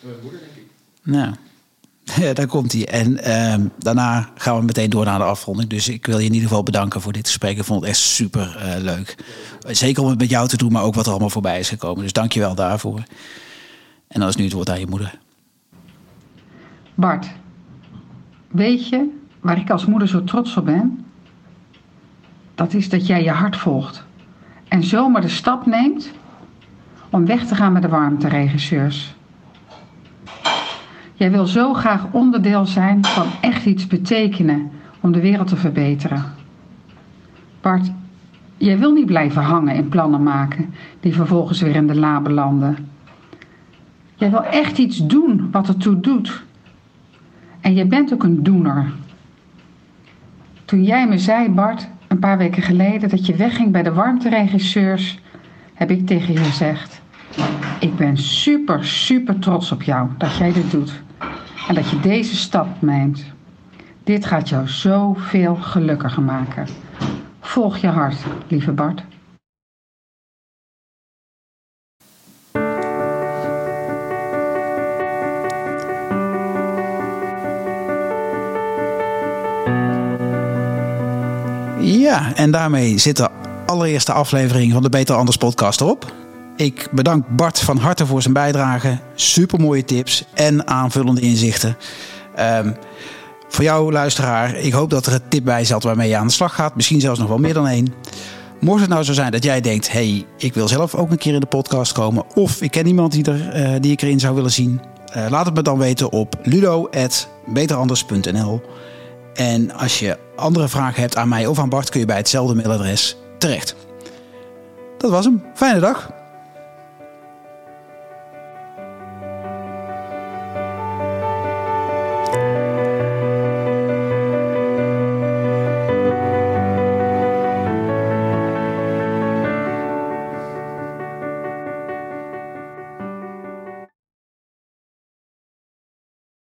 Mijn moeder, denk ik. Nou, ja, daar komt hij. En uh, daarna gaan we meteen door naar de afronding. Dus ik wil je in ieder geval bedanken voor dit gesprek. Ik vond het echt super uh, leuk. Zeker om het met jou te doen, maar ook wat er allemaal voorbij is gekomen. Dus dank je wel daarvoor. En dan is nu het woord aan je moeder. Bart, weet je waar ik als moeder zo trots op ben? Dat is dat jij je hart volgt. En zomaar de stap neemt om weg te gaan met de warmteregisseurs. Jij wil zo graag onderdeel zijn van echt iets betekenen om de wereld te verbeteren. Bart, jij wil niet blijven hangen in plannen maken die vervolgens weer in de la belanden. Jij wil echt iets doen wat ertoe doet. En jij bent ook een doener. Toen jij me zei, Bart, een paar weken geleden dat je wegging bij de warmteregisseurs, heb ik tegen je gezegd: ik ben super, super trots op jou dat jij dit doet. En dat je deze stap neemt. Dit gaat jou zoveel gelukkiger maken. Volg je hart, lieve Bart. Ja, en daarmee zit de allereerste aflevering van de Beter Anders podcast erop. Ik bedank Bart van harte voor zijn bijdrage. Super mooie tips en aanvullende inzichten. Um, voor jou, luisteraar, ik hoop dat er een tip bij zat waarmee je aan de slag gaat. Misschien zelfs nog wel meer dan één. Mocht het nou zo zijn dat jij denkt: hey, ik wil zelf ook een keer in de podcast komen. Of ik ken iemand die, er, uh, die ik erin zou willen zien. Uh, laat het me dan weten op ludo.beteranders.nl. En als je andere vragen hebt aan mij of aan Bart, kun je bij hetzelfde mailadres terecht. Dat was hem. Fijne dag.